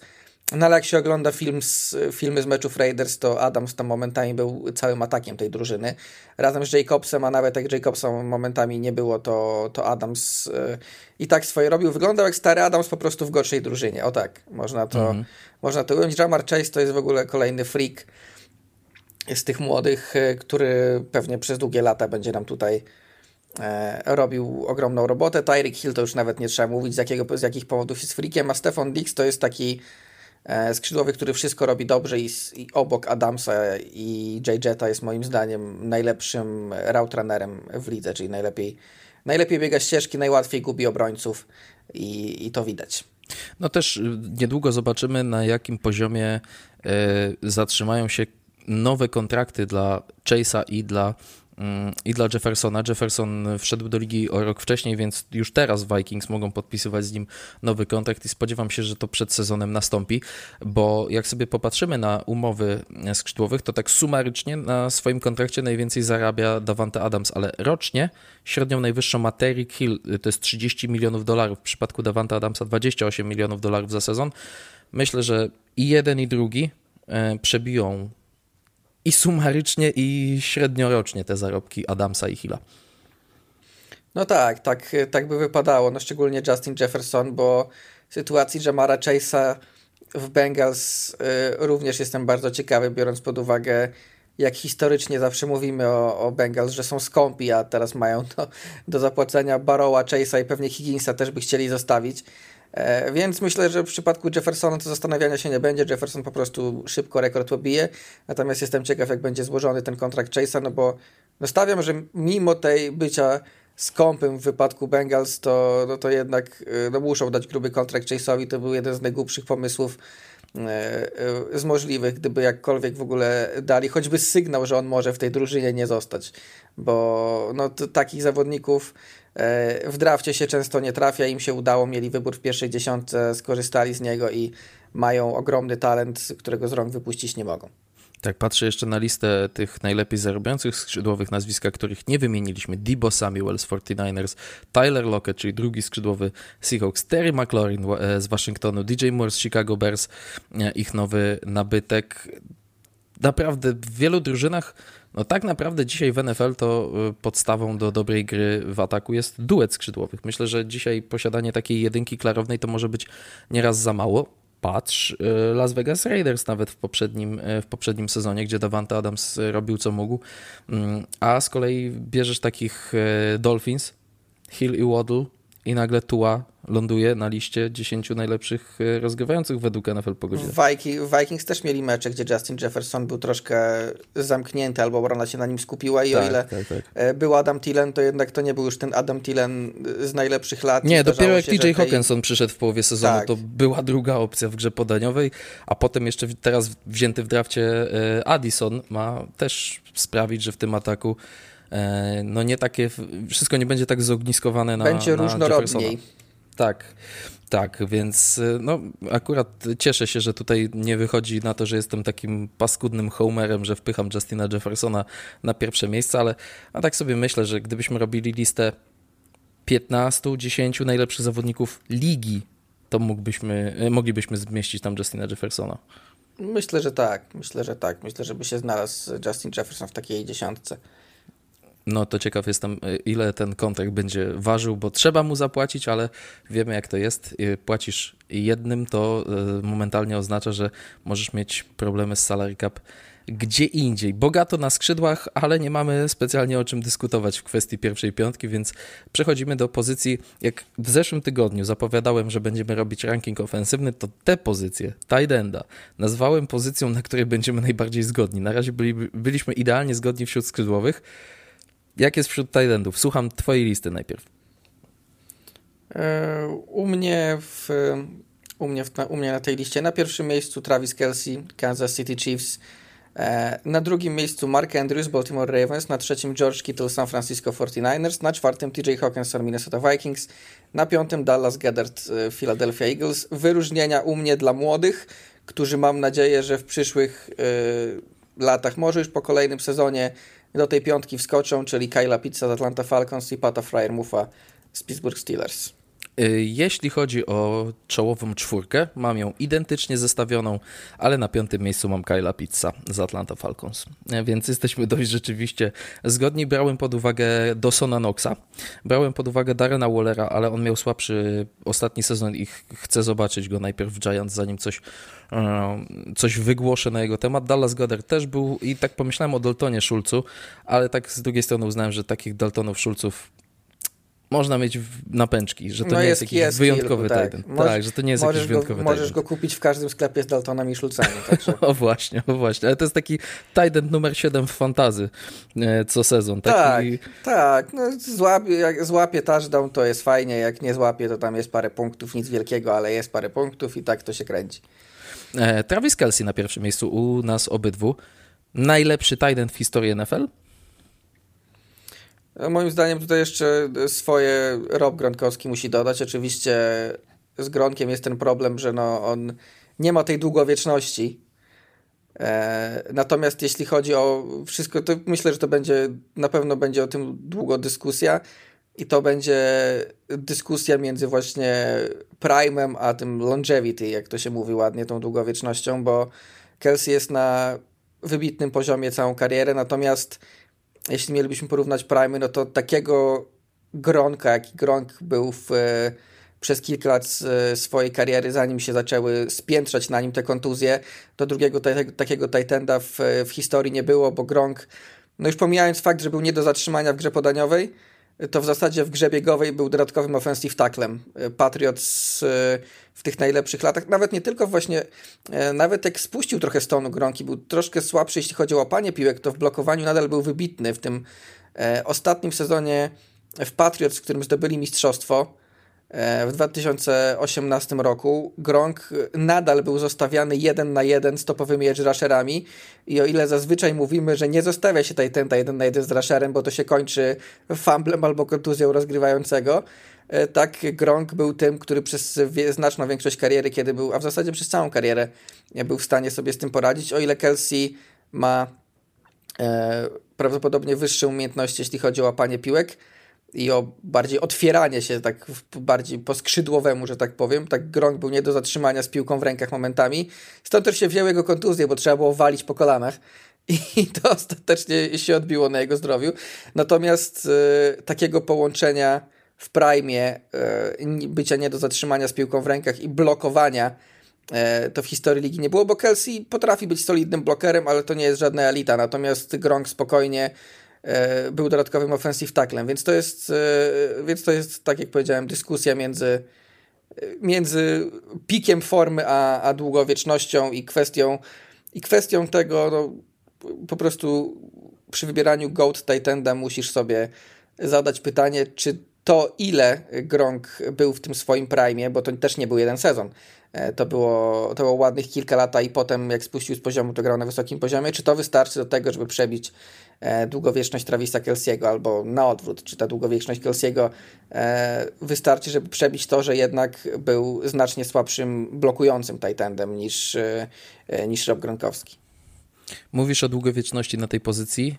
No ale jak się ogląda film z, filmy z meczów Raiders, to Adams tam momentami był całym atakiem tej drużyny. Razem z Jacobsem, a nawet jak Jacobsa momentami nie było, to, to Adams yy, i tak swoje robił. Wyglądał jak stary Adams po prostu w gorszej drużynie. O tak, można to, -hmm. można to ująć. Jamar Chase to jest w ogóle kolejny freak z tych młodych, e, który pewnie przez długie lata będzie nam tutaj e, robił ogromną robotę. Tyreek Hill to już nawet nie trzeba mówić, z, jakiego, z jakich powodów jest freakiem, a Stefan Dix to jest taki e, skrzydłowy, który wszystko robi dobrze i, i obok Adamsa i J. Jetta jest moim zdaniem najlepszym route runnerem w lidze, czyli najlepiej, najlepiej biega ścieżki, najłatwiej gubi obrońców i, i to widać. No też y, niedługo zobaczymy, na jakim poziomie zatrzymają się nowe kontrakty dla Chase'a i dla mm, i dla Jeffersona. Jefferson wszedł do ligi o rok wcześniej, więc już teraz Vikings mogą podpisywać z nim nowy kontrakt i spodziewam się, że to przed sezonem nastąpi, bo jak sobie popatrzymy na umowy skrzydłowych, to tak sumarycznie na swoim kontrakcie najwięcej zarabia Davante Adams, ale rocznie średnią najwyższą ma Terry Hill, to jest 30 milionów dolarów, w przypadku Davante Adamsa 28 milionów dolarów za sezon. Myślę, że i jeden i drugi e, przebiją i sumarycznie, i średniorocznie te zarobki Adamsa i Hilla. No tak, tak, tak by wypadało, no szczególnie Justin Jefferson, bo sytuacji Jamara Chase'a w Bengals y, również jestem bardzo ciekawy, biorąc pod uwagę jak historycznie zawsze mówimy o, o Bengals, że są skąpi, a teraz mają do, do zapłacenia Baroła, Chase'a i pewnie Higginsa też by chcieli zostawić. E, więc myślę, że w przypadku Jeffersona to zastanawiania się nie będzie. Jefferson po prostu szybko rekord pobije. Natomiast jestem ciekaw, jak będzie złożony ten kontrakt Chase'a, no bo no stawiam, że mimo tej bycia skąpym w wypadku Bengals, to, no to jednak y, no muszą dać gruby kontrakt Chase'owi. To był jeden z najgłupszych pomysłów E, e, z możliwych, gdyby jakkolwiek w ogóle dali choćby sygnał, że on może w tej drużynie nie zostać, bo no, takich zawodników w drafcie się często nie trafia, im się udało, mieli wybór w pierwszej dziesiątce, skorzystali z niego i mają ogromny talent, którego z rąk wypuścić nie mogą. Tak, patrzę jeszcze na listę tych najlepiej zarabiających skrzydłowych nazwiska, których nie wymieniliśmy. Debo Samuel z 49ers, Tyler Lockett, czyli drugi skrzydłowy Seahawks, Terry McLaurin e, z Waszyngtonu, DJ Moore z Chicago Bears, e, ich nowy nabytek. Naprawdę w wielu drużynach, no tak naprawdę dzisiaj w NFL to e, podstawą do dobrej gry w ataku jest duet skrzydłowych. Myślę, że dzisiaj posiadanie takiej jedynki klarownej to może być nieraz za mało. Patrz, y, Las Vegas Raiders nawet w poprzednim, y, w poprzednim sezonie, gdzie Davante Adams robił co mógł, mm, a z kolei bierzesz takich y, Dolphins, Hill i Waddle i nagle Tua ląduje na liście 10 najlepszych e, rozgrywających według NFL po godzinie. Vikings też mieli mecze, gdzie Justin Jefferson był troszkę zamknięty, albo obrona się na nim skupiła i tak, o ile tak, tak. E, był Adam Tillen, to jednak to nie był już ten Adam Tillen z najlepszych lat. Nie, dopiero jak TJ Hawkinson przyszedł w połowie sezonu, tak. to była druga opcja w grze podaniowej, a potem jeszcze teraz wzięty w drafcie e, Addison ma też sprawić, że w tym ataku no nie takie, wszystko nie będzie tak zogniskowane na Będzie na różnorodniej. Jeffersona. Tak, tak, więc y, no, akurat cieszę się, że tutaj nie wychodzi na to, że jestem takim paskudnym homerem, że wpycham Justina Jeffersona na pierwsze miejsce, ale a tak sobie myślę, że gdybyśmy robili listę 15, 10 najlepszych zawodników ligi, to mógłbyśmy, y, moglibyśmy zmieścić tam Justina Jeffersona. Myślę, że tak. Myślę, że tak. Myślę, że by się znalazł Justin Jefferson w takiej dziesiątce. No to ciekaw jestem, y, ile ten kontrakt będzie ważył, bo trzeba mu zapłacić, ale wiemy jak to jest. Y, płacisz jednym, to y, momentalnie oznacza, że możesz mieć problemy z salary cap gdzie indziej. Bogato na skrzydłach, ale nie mamy specjalnie o czym dyskutować w kwestii pierwszej piątki, więc przechodzimy do pozycji, jak w zeszłym tygodniu zapowiadałem, że będziemy robić ranking ofensywny, to te pozycje, tight enda, nazwałem pozycją, na której będziemy najbardziej zgodni. Na razie byli, byliśmy idealnie zgodni wśród skrzydłowych, jak jest wśród Thailandów? Słucham twojej listy najpierw. E, u mnie w, u mnie, w, u mnie na tej liście na pierwszym miejscu Travis Kelsey, Kansas City Chiefs. E, na drugim miejscu Mark Andrews, Baltimore Ravens. Na trzecim George Kittle, San Francisco 49ers. Na czwartym TJ Hawkinson, Minnesota Vikings. Na piątym Dallas Goddard, e, Philadelphia Eagles. Wyróżnienia u mnie dla młodych, którzy mam nadzieję, że w przyszłych y, latach, może już po kolejnym sezonie, do tej piątki wskoczą, czyli Kyla Pizza z Atlanta Falcons i Pata Fryer Muffa z Pittsburgh Steelers. Y, jeśli chodzi o czołową czwórkę, mam ją identycznie zestawioną, ale na piątym miejscu mam Kyla Pizza z Atlanta Falcons. E, więc jesteśmy dość rzeczywiście zgodni. Brałem pod uwagę Dawsona Knoxa, brałem pod uwagę Darena Wallera, ale on miał słabszy ostatni sezon i chcę zobaczyć go najpierw w Giants, zanim coś, e, coś wygłoszę na jego temat. Dallas Goddard też był i tak pomyślałem o Daltonie Schulzu, ale tak z drugiej strony uznałem, że takich Daltonów Schulzów można mieć na pęczki, że to no nie jest, jest jakiś jest wyjątkowy kilku, tak. Titan. tak, że to nie jest jakiś wyjątkowy go, Możesz go kupić w każdym sklepie z Daltonami i Szulcami. Także. o właśnie, o właśnie. Ale to jest taki Titan numer 7 w fantazy e, co sezon. Taki... Tak, tak. No, złapie, jak złapie touchdown, to jest fajnie. Jak nie złapie, to tam jest parę punktów, nic wielkiego, ale jest parę punktów i tak to się kręci. E, Travis Kelsey na pierwszym miejscu u nas obydwu. Najlepszy Titan w historii NFL? Moim zdaniem tutaj jeszcze swoje Rob Gronkowski musi dodać. Oczywiście z Gronkiem jest ten problem, że no on nie ma tej długowieczności. E, natomiast jeśli chodzi o wszystko, to myślę, że to będzie, na pewno będzie o tym długo dyskusja i to będzie dyskusja między właśnie prime'em a tym longevity, jak to się mówi ładnie, tą długowiecznością, bo Kelsey jest na wybitnym poziomie całą karierę, natomiast jeśli mielibyśmy porównać Prime, no to takiego Gronka, jaki Gronk był w, przez kilka lat swojej kariery, zanim się zaczęły spiętrzać na nim te kontuzje, to drugiego takiego Titanda w, w historii nie było, bo Gronk, no już pomijając fakt, że był nie do zatrzymania w grze podaniowej, to w zasadzie w grze biegowej był dodatkowym offensive tacklem. Patriots w tych najlepszych latach, nawet nie tylko właśnie, e, nawet jak spuścił trochę stonu Gronki, był troszkę słabszy, jeśli chodzi o łapanie piłek, to w blokowaniu nadal był wybitny. W tym e, ostatnim sezonie w Patriots, w którym zdobyli mistrzostwo, w 2018 roku Gronk nadal był zostawiany jeden na jeden z topowymi edge rusherami. I o ile zazwyczaj mówimy, że nie zostawia się Titanta jeden na jeden z rusherem, bo to się kończy fumblem albo kontuzją rozgrywającego, e, tak Gronk był tym, który przez znaczną większość kariery, kiedy był, a w zasadzie przez całą karierę był w stanie sobie z tym poradzić, o ile Kelsey ma e, prawdopodobnie wyższe umiejętności, jeśli chodzi o łapanie piłek, i o bardziej otwieranie się tak bardziej po skrzydłowemu, że tak powiem. Tak Gronk był nie do zatrzymania z piłką w rękach momentami. Stąd też się wzięły jego kontuzje, bo trzeba było walić po kolanach i to ostatecznie się odbiło na jego zdrowiu. Natomiast y, takiego połączenia w prime y, bycia nie do zatrzymania z piłką w rękach i blokowania y, to w historii ligi nie było, bo Kelsey potrafi być solidnym blokerem, ale to nie jest żadna elita. Natomiast Gronk spokojnie był dodatkowym offensive tacklem, więc to jest, e, więc to jest tak jak powiedziałem, dyskusja między, między pikiem formy a, a długowiecznością i kwestią, i kwestią tego, no, po prostu przy wybieraniu GOAT Titanda musisz sobie zadać pytanie, czy to ile Gronk był w tym swoim prime, bo to też nie był jeden sezon, e, to było, to było ładnych kilka lat, i potem jak spuścił z poziomu, to grał na wysokim poziomie. Czy to wystarczy do tego, żeby przebić E, długowieczność Travisa Kelsiego, albo na odwrót, czy ta długowieczność Kelsiego e, wystarczy, żeby przebić to, że jednak był znacznie słabszym blokującym Titandem niż, e, niż Rob Gronkowski. Mówisz o długowieczności na tej pozycji.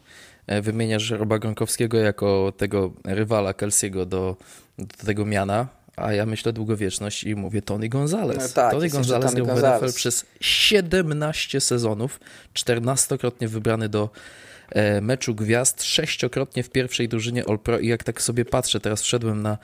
Wymieniasz Roba Gronkowskiego jako tego rywala Kelsiego do, do tego miana, a ja myślę długowieczność i mówię Tony Gonzalez. No tak, Tony Gonzalez grał w NFL przez 17 sezonów, 14-krotnie wybrany do E, meczu gwiazd, sześciokrotnie w pierwszej drużynie All-Pro i jak tak sobie patrzę, teraz wszedłem na,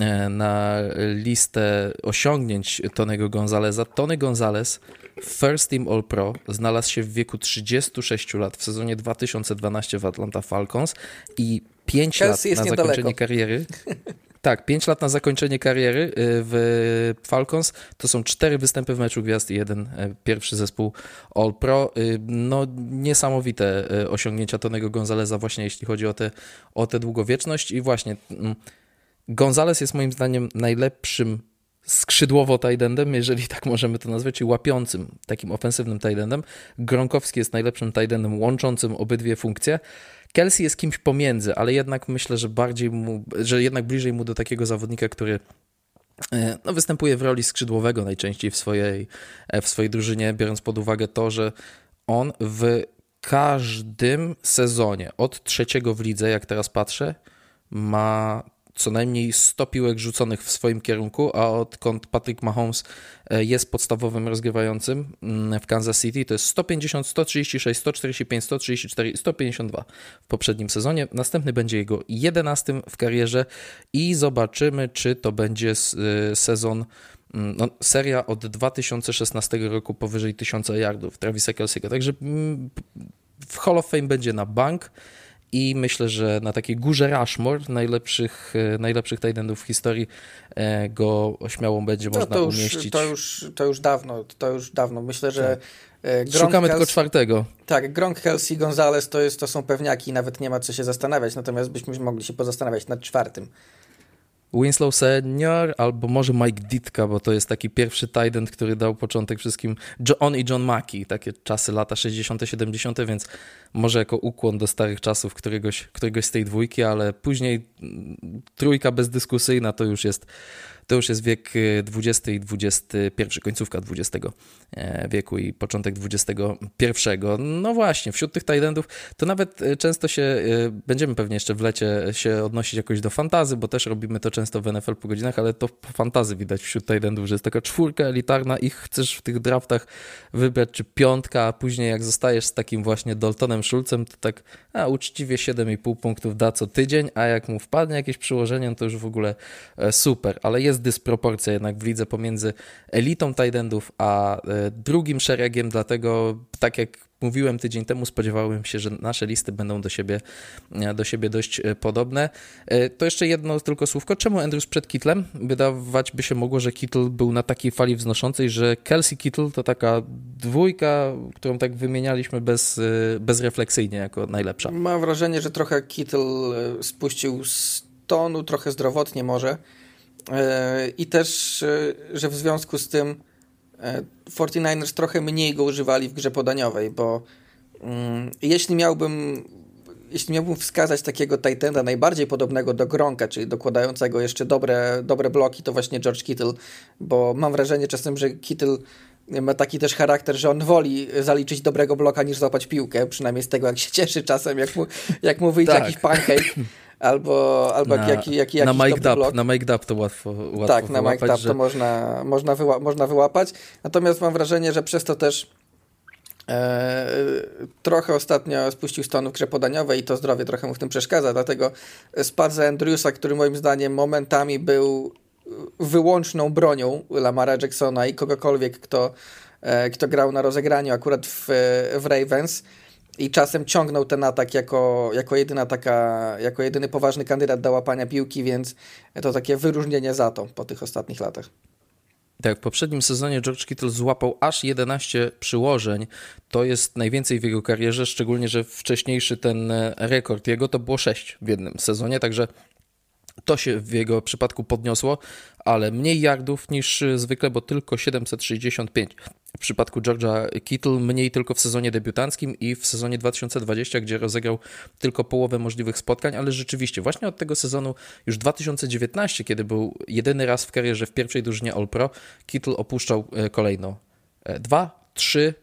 e, na listę osiągnięć Tonego Gonzaleza. Tony Gonzalez First Team All-Pro znalazł się w wieku 36 lat w sezonie 2012 w Atlanta Falcons i 5 lat na zakończenie niedaleko. kariery. Tak, 5 lat na zakończenie kariery y, w Falcons. To są cztery występy w meczu gwiazd i jeden y, pierwszy zespół All Pro. Y, no niesamowite osiągnięcia Tonego Gonzaleza właśnie jeśli chodzi o tę o te długowieczność i właśnie mm, Gonzalez jest moim zdaniem najlepszym skrzydłowo tajdendem, jeżeli tak możemy to nazwać, czyli łapiącym, takim ofensywnym tajdendem. Gronkowski jest najlepszym tajdendem łączącym obydwie funkcje. Kelsey jest kimś pomiędzy, ale jednak myślę, że bardziej mu, że jednak bliżej mu do takiego zawodnika, który e, no, występuje w roli skrzydłowego najczęściej w swojej, e, w swojej drużynie, biorąc pod uwagę to, że on w każdym sezonie, od trzeciego w lidze, jak teraz patrzę, ma co najmniej 100 piłek rzuconych w swoim kierunku, a odkąd Patrick Mahomes e, jest podstawowym rozgrywającym mm, w Kansas City, to jest 150, 136, 145, 134 i 152 w poprzednim sezonie. Następny będzie jego 11 w karierze i zobaczymy, czy to będzie e, sezon mm, no, seria od 2016 roku powyżej 1000 yardów Travisa Kelsey'ego. Także mm, w Hall of Fame będzie na bank i myślę, że na takiej górze Rushmore najlepszych, e, najlepszych tight w historii e, go śmiało będzie no, można to już, umieścić. To już, to już dawno, to już dawno. Myślę, że tak. E, Gronk Szukamy tylko czwartego. Tak, Gronk, Kelsey, Gonzalez to, jest, to są pewniaki, nawet nie ma co się zastanawiać, natomiast byśmy mogli się pozastanawiać nad czwartym. Winslow Senior albo może Mike Ditka, bo to jest taki pierwszy tight który dał początek wszystkim. On i John Mackey, takie czasy lata 60., 70., więc może jako ukłon do starych czasów któregoś, któregoś z tej dwójki, ale później mm, trójka bezdyskusyjna to już jest to już jest wiek XX i XXI, końcówka XX wieku i początek XXI. No właśnie, wśród tych Tidendów to nawet często się, będziemy pewnie jeszcze w lecie się odnosić jakoś do fantazy, bo też robimy to często w NFL po godzinach, ale to po fantazy widać wśród Tidendów, że jest taka czwórka elitarna i chcesz w tych draftach wybrać czy piątka, a później jak zostajesz z takim właśnie Daltonem Schulzem, to tak a, uczciwie 7,5 punktów da co tydzień, a jak mu wpadnie jakieś przyłożenie, to już w ogóle e, super, ale jest dysproporcja jednak w lidze pomiędzy elitą Tidendów a e, drugim szeregiem, dlatego tak jak mówiłem tydzień temu, spodziewałem się, że nasze listy będą do siebie, e, do siebie dość e, podobne. To jeszcze jedno tylko słówko. Czemu Andrews przed Kittlem? Wydawać by się mogło, że Kittle był na takiej fali wznoszącej, że Kelsey Kittle to taka dwójka, którą tak wymienialiśmy bez, bezrefleksyjnie jako najlepsza. Mam wrażenie, że trochę Kittle spuścił z tonu, trochę zdrowotnie może. I też, że w związku z tym 49ers e, trochę mniej go używali w grze podaniowej, bo mm, jeśli miałbym jeśli miałbym wskazać takiego Titana najbardziej podobnego do Gronka, czyli dokładającego jeszcze dobre, dobre bloki, to właśnie George Kittle, bo mam wrażenie czasem, że Kittle ma taki też charakter, że on woli zaliczyć dobrego bloka niż złapać piłkę, przynajmniej z tego jak się cieszy czasem, jak mu, jak mu wyjdzie tak. jakiś pancake albo, albo na, jak, jak, jakiś na make up, Na make up to łatwo, łatwo Tak, na make up że... to można, można, wyła można wyłapać. Natomiast mam wrażenie, że przez to też e, trochę ostatnio spuścił stonu w grze podaniowej i to zdrowie trochę mu w tym przeszkadza, dlatego spadł za Andrewsa, który moim zdaniem momentami był wyłączną bronią Lamara Jacksona i kogokolwiek, kto, e, kto grał na rozegraniu akurat w, w Ravens i czasem ciągnął ten atak jako, jako jedyna taka, jako jedyny poważny kandydat do łapania piłki, więc to takie wyróżnienie za to po tych ostatnich latach. Tak, w poprzednim sezonie George Kittle złapał aż 11 przyłożeń. To jest najwięcej w jego karierze, szczególnie, że wcześniejszy ten rekord jego to było 6 w jednym sezonie, także to się w jego przypadku podniosło, ale mniej yardów niż zwykle, bo tylko 765. W przypadku George'a Kittle mniej tylko w sezonie debiutanckim i w sezonie 2020, gdzie rozegrał tylko połowę możliwych spotkań, ale rzeczywiście właśnie od tego sezonu już 2019, kiedy był jedyny raz w karierze w pierwszej drużynie All-Pro, Kittle opuszczał e, kolejno e, dwa, trzy,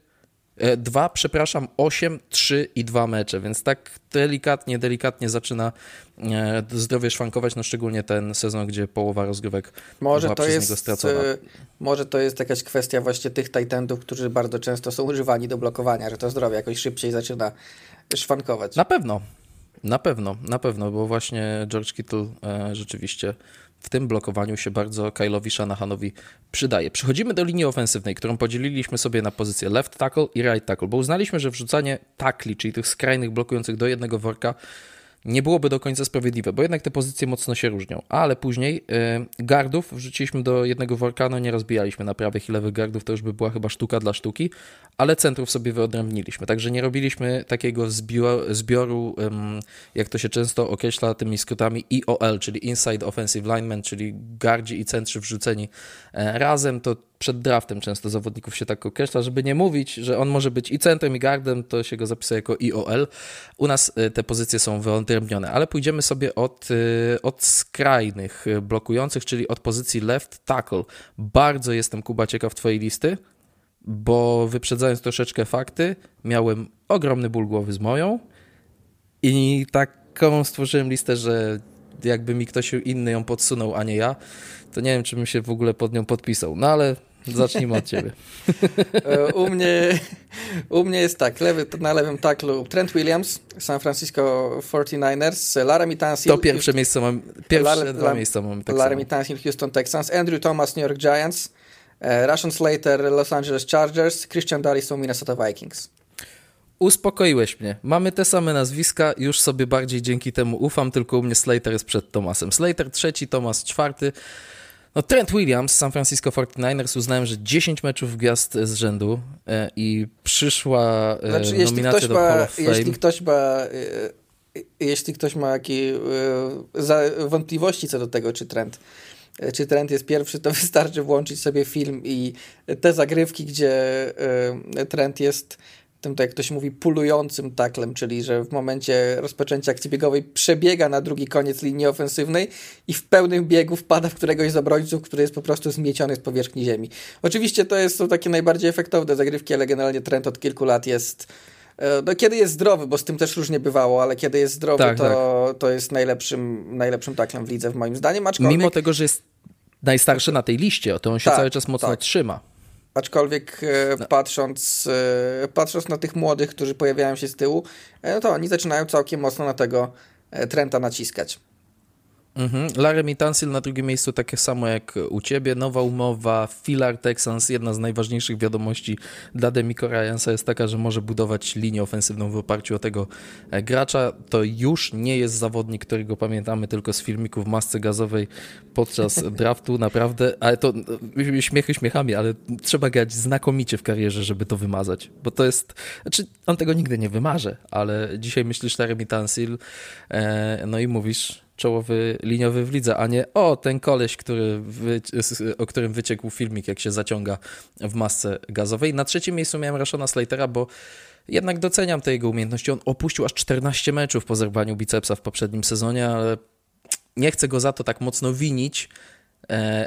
dwa, przepraszam, 8, 3 i 2 mecze, więc tak delikatnie, delikatnie zaczyna e, zdrowie szwankować, no szczególnie ten sezon, gdzie połowa rozgrywek może była to przez jest, niego stracona. E, może to jest jakaś kwestia właśnie tych Titanów, którzy bardzo często są używani do blokowania, że to zdrowie jakoś szybciej zaczyna szwankować. Na pewno, na pewno, na pewno, bo właśnie George Kittle e, rzeczywiście w tym blokowaniu się bardzo Kyle'owi Shanahanowi przydaje. Przechodzimy do linii ofensywnej, którą podzieliliśmy sobie na pozycję left tackle i right tackle, bo uznaliśmy, że wrzucanie takli, czyli tych skrajnych blokujących do jednego worka nie byłoby do końca sprawiedliwe, bo jednak te pozycje mocno się różnią. Ale później y, gardów wrzuciliśmy do jednego worka, no nie rozbijaliśmy na prawych i lewych gardów, to już by była chyba sztuka dla sztuki, ale centrów sobie wyodrębniliśmy. Także nie robiliśmy takiego zbioru, zbioru jak to się często określa tymi skrótami IOL, czyli Inside Offensive Lineman, czyli gardzi i centrzy wrzuceni e, razem. To przed draftem często zawodników się tak określa, żeby nie mówić, że on może być i centrum, i gardem, to się go zapisuje jako IOL. U nas e, te pozycje są wyodrębnione, ale pójdziemy sobie od, e, od skrajnych blokujących, czyli od pozycji left tackle. Bardzo jestem, Kuba, ciekaw twojej listy, bo wyprzedzając troszeczkę fakty, miałem ogromny ból głowy z moją i taką stworzyłem listę, że jakby mi ktoś inny ją podsunął, a nie ja, to nie wiem, czy bym się w ogóle pod nią podpisał. No ale Zacznijmy od ciebie. E, u mnie, u mnie jest tak, lewy, na lewym taklu Trent Williams, San Francisco 49ers, Laramie Tansil. To pierwsze miejsce mam, pierwsze Lar, dwa miejsca mam tak Laramie Tansil, Houston Texans, Andrew Thomas, New York Giants, e, Russian Slater, Los Angeles Chargers, Christian Darrison, Minnesota Vikings. Uspokoiłeś mnie. Mamy te same nazwiska, już sobie bardziej dzięki temu ufam, tylko u mnie Slater jest przed Thomasem. Slater trzeci, Thomas czwarty. No, Trent Williams, San Francisco 49ers, uznałem, że 10 meczów gwiazd z rzędu e, i przyszła e, znaczy, nominacja do ma, Hall of Fame. Jeśli ktoś ma, e, jeśli ktoś ma jakieś wątpliwości co do tego, czy Trent czy trend jest pierwszy, to wystarczy włączyć sobie film i te zagrywki, gdzie trend jest tym, tak jak ktoś mówi, pulującym taklem, czyli że w momencie rozpoczęcia akcji biegowej przebiega na drugi koniec linii ofensywnej i w pełnym biegu wpada w któregoś z obrońców, który jest po prostu zmieciony z powierzchni ziemi. Oczywiście to jest, są takie najbardziej efektowne zagrywki, ale generalnie trend od kilku lat jest e, no, kiedy jest zdrowy, bo z tym też różnie bywało, ale kiedy jest zdrowy, tak, to, tak. to jest najlepszym, najlepszym taklem w lidze, w moim zdaniem. Aczkolwiek... Mimo tego, że jest najstarszy na tej liście, to on się tak, cały czas mocno tak. trzyma. Aczkolwiek e, no. patrząc, e, patrząc na tych młodych, którzy pojawiają się z tyłu, e, to oni zaczynają całkiem mocno na tego Trenta naciskać. Mhm. Laramie Tansil na drugim miejscu, takie samo jak u ciebie. Nowa umowa, Filar Texans. Jedna z najważniejszych wiadomości dla Demico Ryansa jest taka, że może budować linię ofensywną w oparciu o tego e, gracza. To już nie jest zawodnik, którego pamiętamy tylko z filmików w masce gazowej podczas draftu, naprawdę. Ale to e, śmiechy śmiechami, ale trzeba grać znakomicie w karierze, żeby to wymazać. Bo to jest. Znaczy, on tego nigdy nie wymarze, ale dzisiaj myślisz Laramie Tansil, e, no i mówisz czołowy liniowy w lidze, a nie o, ten koleś, który o którym wyciekł filmik, jak się zaciąga w masce gazowej. Na trzecim miejscu miałem Rashona Slatera, bo jednak doceniam te jego umiejętności. On opuścił aż 14 meczów po zerwaniu bicepsa w poprzednim sezonie, ale nie chcę go za to tak mocno winić,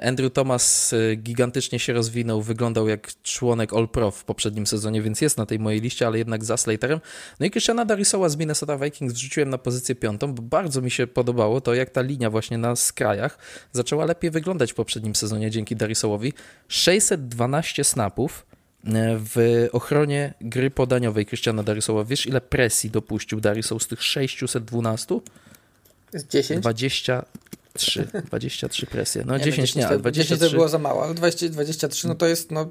Andrew Thomas e, gigantycznie się rozwinął, wyglądał jak członek All-Pro w poprzednim sezonie, więc jest na tej mojej liście, ale jednak za Slaterem. No i Christiana Darisoła z Minnesota Vikings wrzuciłem na pozycję piątą, bo bardzo mi się podobało to, jak ta linia właśnie na skrajach zaczęła lepiej wyglądać w poprzednim sezonie dzięki Darisołowi. 612 snapów e, w ochronie gry podaniowej Christiana Darisoła. Wiesz, ile presji dopuścił Darisoł z tych 612? Z 10? 20, 3, 23 presje. No nie, 10 no, nie, ale 23... 10 to było za mało, ale 20, 23 no to jest no,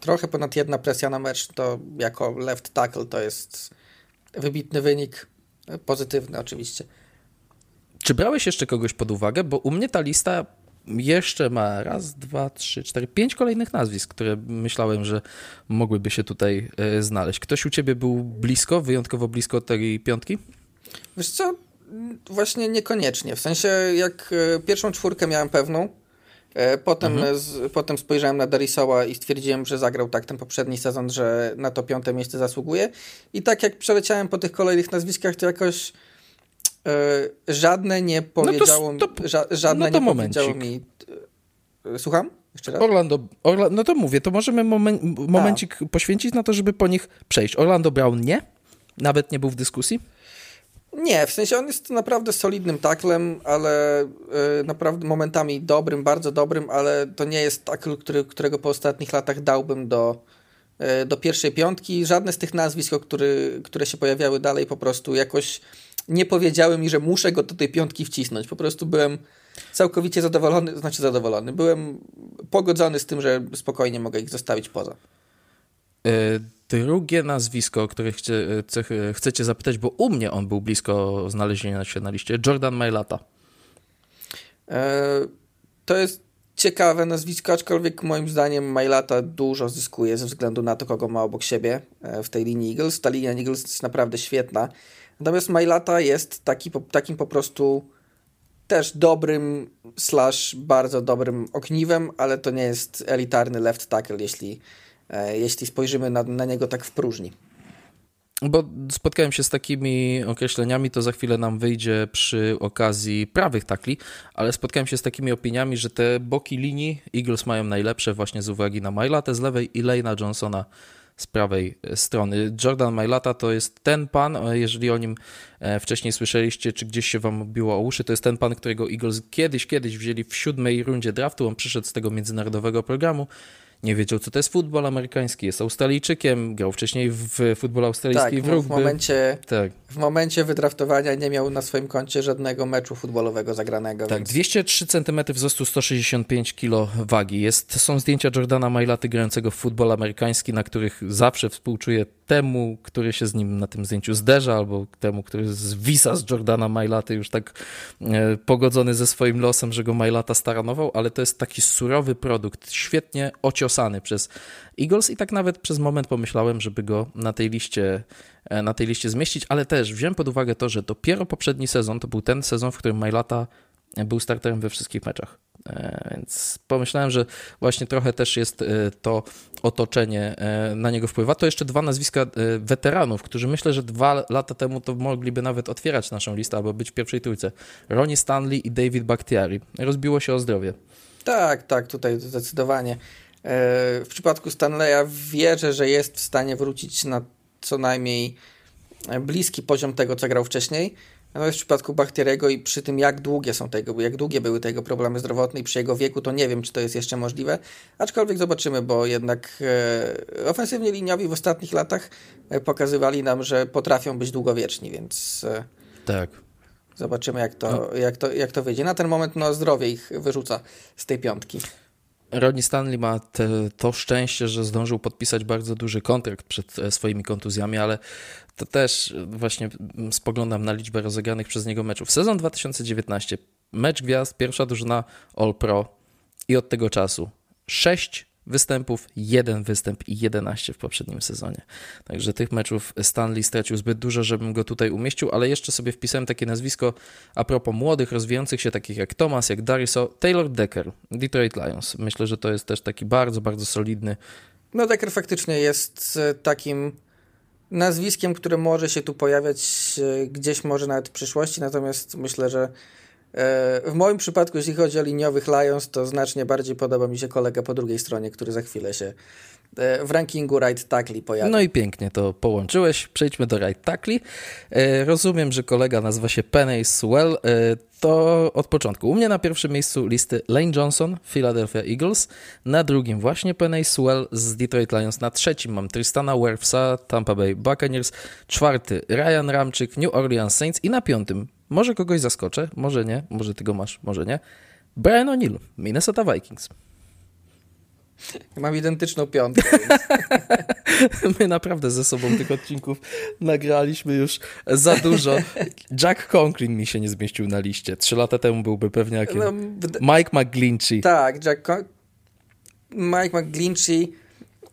trochę ponad jedna presja na mecz. To jako left tackle to jest wybitny wynik, pozytywny oczywiście. Czy brałeś jeszcze kogoś pod uwagę? Bo u mnie ta lista jeszcze ma raz, dwa, trzy, cztery, pięć kolejnych nazwisk, które myślałem, że mogłyby się tutaj e, znaleźć. Ktoś u ciebie był blisko, wyjątkowo blisko tej piątki? Wiesz co, Właśnie niekoniecznie. W sensie, jak e, pierwszą czwórkę miałem pewną, e, potem, mhm. z, potem spojrzałem na Darisała i stwierdziłem, że zagrał tak ten poprzedni sezon, że na to piąte miejsce zasługuje. I tak jak przeleciałem po tych kolejnych nazwiskach, to jakoś e, żadne nie powiedziało no to, ża, żadne no nie momencik. powiedziało mi. Słucham? Jeszcze raz? Orlando, Orla, no to mówię, to możemy momen, momencik A. poświęcić na to, żeby po nich przejść. Orlando Brown nie? Nawet nie był w dyskusji? Nie, w sensie on jest naprawdę solidnym taklem, ale y, naprawdę momentami dobrym, bardzo dobrym, ale to nie jest takl, który, którego po ostatnich latach dałbym do, y, do pierwszej piątki. Żadne z tych nazwisk, który, które się pojawiały dalej, po prostu jakoś nie powiedziały mi, że muszę go do tej piątki wcisnąć. Po prostu byłem całkowicie zadowolony, znaczy zadowolony. Byłem pogodzony z tym, że spokojnie mogę ich zostawić poza. Y drugie nazwisko, o które chcie, chcecie zapytać, bo u mnie on był blisko znalezienia się na liście, Jordan Mailata. E, to jest ciekawe nazwisko, aczkolwiek moim zdaniem Mailata dużo zyskuje ze względu na to, kogo ma obok siebie e, w tej linii Eagles. Ta linia Eagles jest naprawdę świetna. Natomiast Mailata jest taki, takim po prostu też dobrym slash bardzo dobrym ogniwem, ale to nie jest elitarny left tackle, jeśli E, jeśli spojrzymy na, na niego tak w próżni. Bo spotkałem się z takimi określeniami, to za chwilę nam wyjdzie przy okazji prawych takli, ale spotkałem się z takimi opiniami, że te boki linii Eagles mają najlepsze właśnie z uwagi na Mailata z lewej i Lejna Johnsona z prawej strony. Jordan Mailata to jest ten pan, jeżeli o nim e, wcześniej słyszeliście, czy gdzieś się wam biło o uszy, to jest ten pan, którego Eagles kiedyś, kiedyś wzięli w siódmej rundzie draftu, on przyszedł z tego międzynarodowego programu nie wiedział, co to jest futbol amerykański, jest Australijczykiem, grał wcześniej w futbol australijski tak, w rugby. W momencie, tak. w momencie wydraftowania nie miał na swoim koncie żadnego meczu futbolowego zagranego. Tak, więc... 203 cm wzrostu, 165 kg wagi. Jest, są zdjęcia Jordana Mailaty grającego w futbol amerykański, na których zawsze współczuję temu, który się z nim na tym zdjęciu zderza, albo temu, który zwisa z Jordana Mailaty, już tak e, pogodzony ze swoim losem, że go Mailata staranował, ale to jest taki surowy produkt, świetnie przez Eagles i tak nawet przez moment pomyślałem, żeby go na tej liście e, na tej liście zmieścić, ale też wziąłem pod uwagę to, że dopiero poprzedni sezon to był ten sezon, w którym Mailata był starterem we wszystkich meczach. E, więc pomyślałem, że właśnie trochę też jest e, to otoczenie e, na niego wpływa. To jeszcze dwa nazwiska weteranów, którzy myślę, że dwa lata temu to mogliby nawet otwierać naszą listę albo być w pierwszej trójce. Ronnie Stanley i David Bakhtiari. Rozbiło się o zdrowie. Tak, tak, tutaj zdecydowanie. W przypadku Stanleya wierzę, że jest w stanie wrócić na co najmniej bliski poziom tego, co grał wcześniej. Natomiast w przypadku Bachtieriego i przy tym, jak długie są tego, jak długie były te jego problemy zdrowotne i przy jego wieku, to nie wiem, czy to jest jeszcze możliwe. Aczkolwiek zobaczymy, bo jednak e, ofensywnie liniowi w ostatnich latach e, pokazywali nam, że potrafią być długowieczni, więc e, tak. zobaczymy, jak to, no. jak, to, jak to wyjdzie. Na ten moment no, zdrowie ich wyrzuca z tej piątki. Ronnie Stanley ma te, to szczęście, że zdążył podpisać bardzo duży kontrakt przed e, swoimi kontuzjami, ale to też właśnie spoglądam na liczbę rozegranych przez niego meczów. Sezon 2019, mecz gwiazd, pierwsza drużyna All Pro i od tego czasu 6 występów, jeden występ i 11 w poprzednim sezonie. Także tych meczów Stanley stracił zbyt dużo, żebym go tutaj umieścił, ale jeszcze sobie wpisałem takie nazwisko a propos młodych, rozwijających się, takich jak Thomas, jak Dariso, Taylor Decker, Detroit Lions. Myślę, że to jest też taki bardzo, bardzo solidny. No Decker faktycznie jest e, takim nazwiskiem, które może się tu pojawiać e, gdzieś może nawet w przyszłości, natomiast myślę, że w moim przypadku, jeśli chodzi o liniowych Lions, to znacznie bardziej podoba mi się kolega po drugiej stronie, który za chwilę się e, w rankingu right tackle pojawi. No i pięknie to połączyłeś. Przejdźmy do right tackle. Rozumiem, że kolega nazywa się Penny Swell to od początku. U mnie na pierwszym miejscu listy Lane Johnson, Philadelphia Eagles, na drugim właśnie Penny Sewell z Detroit Lions, na trzecim mam Tristana Wirfsa, Tampa Bay Buccaneers, czwarty Ryan Ramczyk, New Orleans Saints i na piątym, może kogoś zaskoczę, może nie, może ty go masz, może nie, Brian O'Neill, Minnesota Vikings. Mam identyczną piątkę. Więc... My naprawdę ze sobą tych odcinków nagraliśmy już za dużo. Jack Conklin mi się nie zmieścił na liście. Trzy lata temu byłby pewniakiem. No, Mike McGlinchey. Tak, Jack Con... Mike McGlinchey.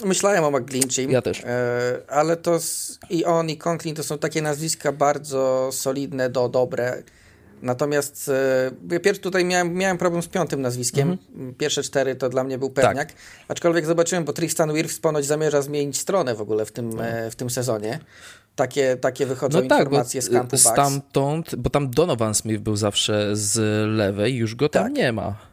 Myślałem o McGlinchey. Ja też. E, ale to i on, i Conklin to są takie nazwiska bardzo solidne do dobre Natomiast e, pierwszy tutaj miałem, miałem problem z piątym nazwiskiem. Mhm. Pierwsze cztery to dla mnie był pewniak. Tak. Aczkolwiek zobaczyłem, bo Tristan Wirfs ponoć zamierza zmienić stronę w ogóle w tym, e, w tym sezonie. Takie, takie wychodzą no tak, informacje z kampu Stamtąd, bo tam Donovan Smith był zawsze z lewej, już go tam tak. nie ma.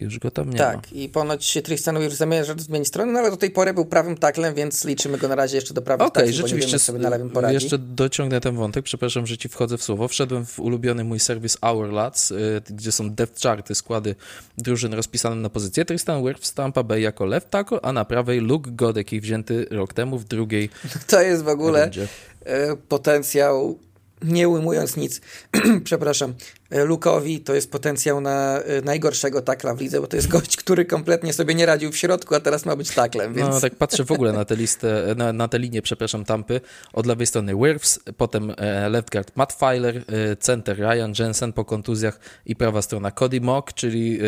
Już go tam nie tak, ma. Tak, i ponoć Tristan już zamierza zmienić stronę, no ale do tej pory był prawym taklem, więc liczymy go na razie jeszcze do Okej, okay, rzeczywiście sobie na lewym poradzi. Jeszcze dociągnę ten wątek, przepraszam, że ci wchodzę w słowo. Wszedłem w ulubiony mój serwis Our Lads, y, gdzie są depth charty, składy drużyn rozpisane na pozycję. Tristan Wirth w Tampa Bay jako left tackle, a na prawej Luke Godek, wzięty rok temu w drugiej To jest w ogóle. Y, potencjał nie ujmując nic, przepraszam, Lukowi to jest potencjał na e, najgorszego takla w lidze, bo to jest gość, który kompletnie sobie nie radził w środku, a teraz ma być taklem, więc... No tak patrzę w ogóle na tę listę, na, na tę linię, przepraszam, Tampy. Od lewej strony Wirfs, potem e, left guard Matt Filer, center Ryan Jensen po kontuzjach i prawa strona Cody Mock, czyli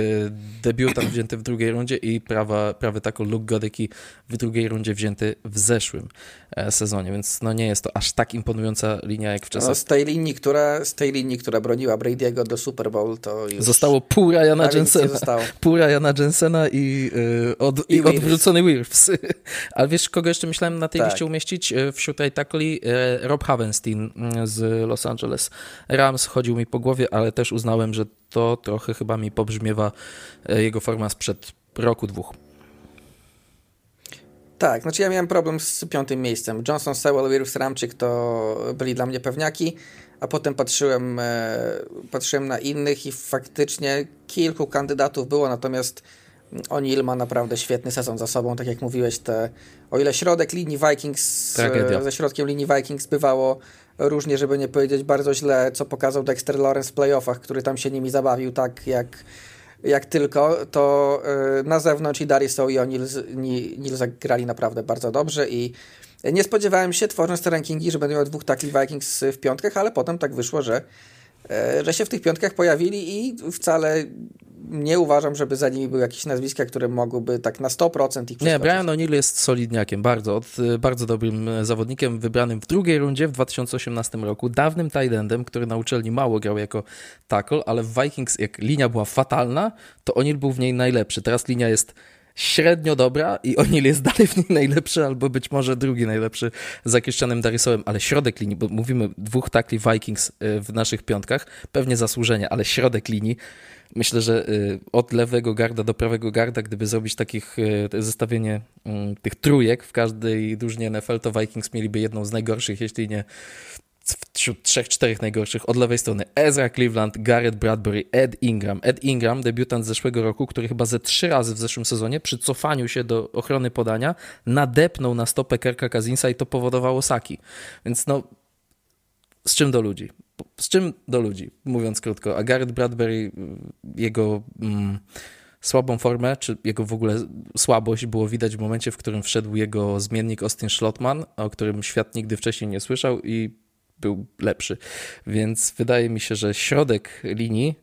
debiutant wzięty w drugiej rundzie i prawa, prawy tackle Luke Godeki w drugiej rundzie wzięty w zeszłym sezonie, więc no nie jest to aż tak imponująca linia jak w czasach... No, z tej linii, która, z tej linii, która broniła Brady'ego do Super Bowl, to już... Zostało pół Ryana Jensena. Pół Ryana Jensena i, yy, od, I, i odwrócony Wirfs. Ale wiesz, kogo jeszcze myślałem na tej tak. liście umieścić? Y, wśród tej tackli yy, Rob Havenstein y, z Los Angeles Rams chodził mi po głowie, ale też uznałem, że to trochę chyba mi pobrzmiewa jego forma sprzed roku, dwóch. Tak, znaczy ja miałem problem z piątym miejscem. Johnson, Sewell, Wirfs, Ramczyk to byli dla mnie pewniaki, a potem patrzyłem, e, patrzyłem na innych i faktycznie kilku kandydatów było, natomiast O'Neill ma naprawdę świetny sezon za sobą, tak jak mówiłeś, te, o ile środek linii Vikings, Tragedia. ze środkiem linii Vikings bywało różnie, żeby nie powiedzieć bardzo źle, co pokazał Dexter Lawrence w playoffach, który tam się nimi zabawił tak jak jak tylko, to y, na zewnątrz i Dariso i O'Neill Nil zagrali naprawdę bardzo dobrze i nie spodziewałem się, tworząc te rankingi, że będę miał dwóch takli Vikings w piątkach, ale potem tak wyszło, że, y, że się w tych piątkach pojawili i wcale nie uważam, żeby za nimi były jakieś nazwiska, które mogłyby tak na 100% ich Nie, Brian O'Neill jest solidniakiem, bardzo, od, bardzo dobrym zawodnikiem, wybranym w drugiej rundzie w 2018 roku, dawnym tight endem, który na uczelni mało grał jako tackle, ale w Vikings jak linia była fatalna, to O'Neill był w niej najlepszy. Teraz linia jest średnio dobra i O'Neill jest dalej w niej najlepszy, albo być może drugi najlepszy za Christianem Darysołem, ale środek linii, bo mówimy dwóch takli Vikings y, w naszych piątkach, pewnie zasłużenie, ale środek linii, myślę, że y, od lewego garda do prawego garda, gdyby zrobić takich y, zestawienie mm, tych trójek w każdej drużynie NFL, to Vikings mieliby jedną z najgorszych, jeśli nie wśród trzech, czterech najgorszych od lewej strony Ezra Cleveland, Garrett Bradbury, Ed Ingram. Ed Ingram, debiutant z zeszłego roku, który chyba ze trzy razy w zeszłym sezonie przy cofaniu się do ochrony podania nadepnął na stopę Kerka Kazinsa i to powodowało saki. Więc no, z czym do ludzi? Z czym do ludzi, mówiąc krótko. A Garrett Bradbury, jego... Mm, słabą formę, czy jego w ogóle słabość było widać w momencie, w którym wszedł jego zmiennik Austin Schlottman, o którym świat nigdy wcześniej nie słyszał i był lepszy. Więc wydaje mi się, że środek linii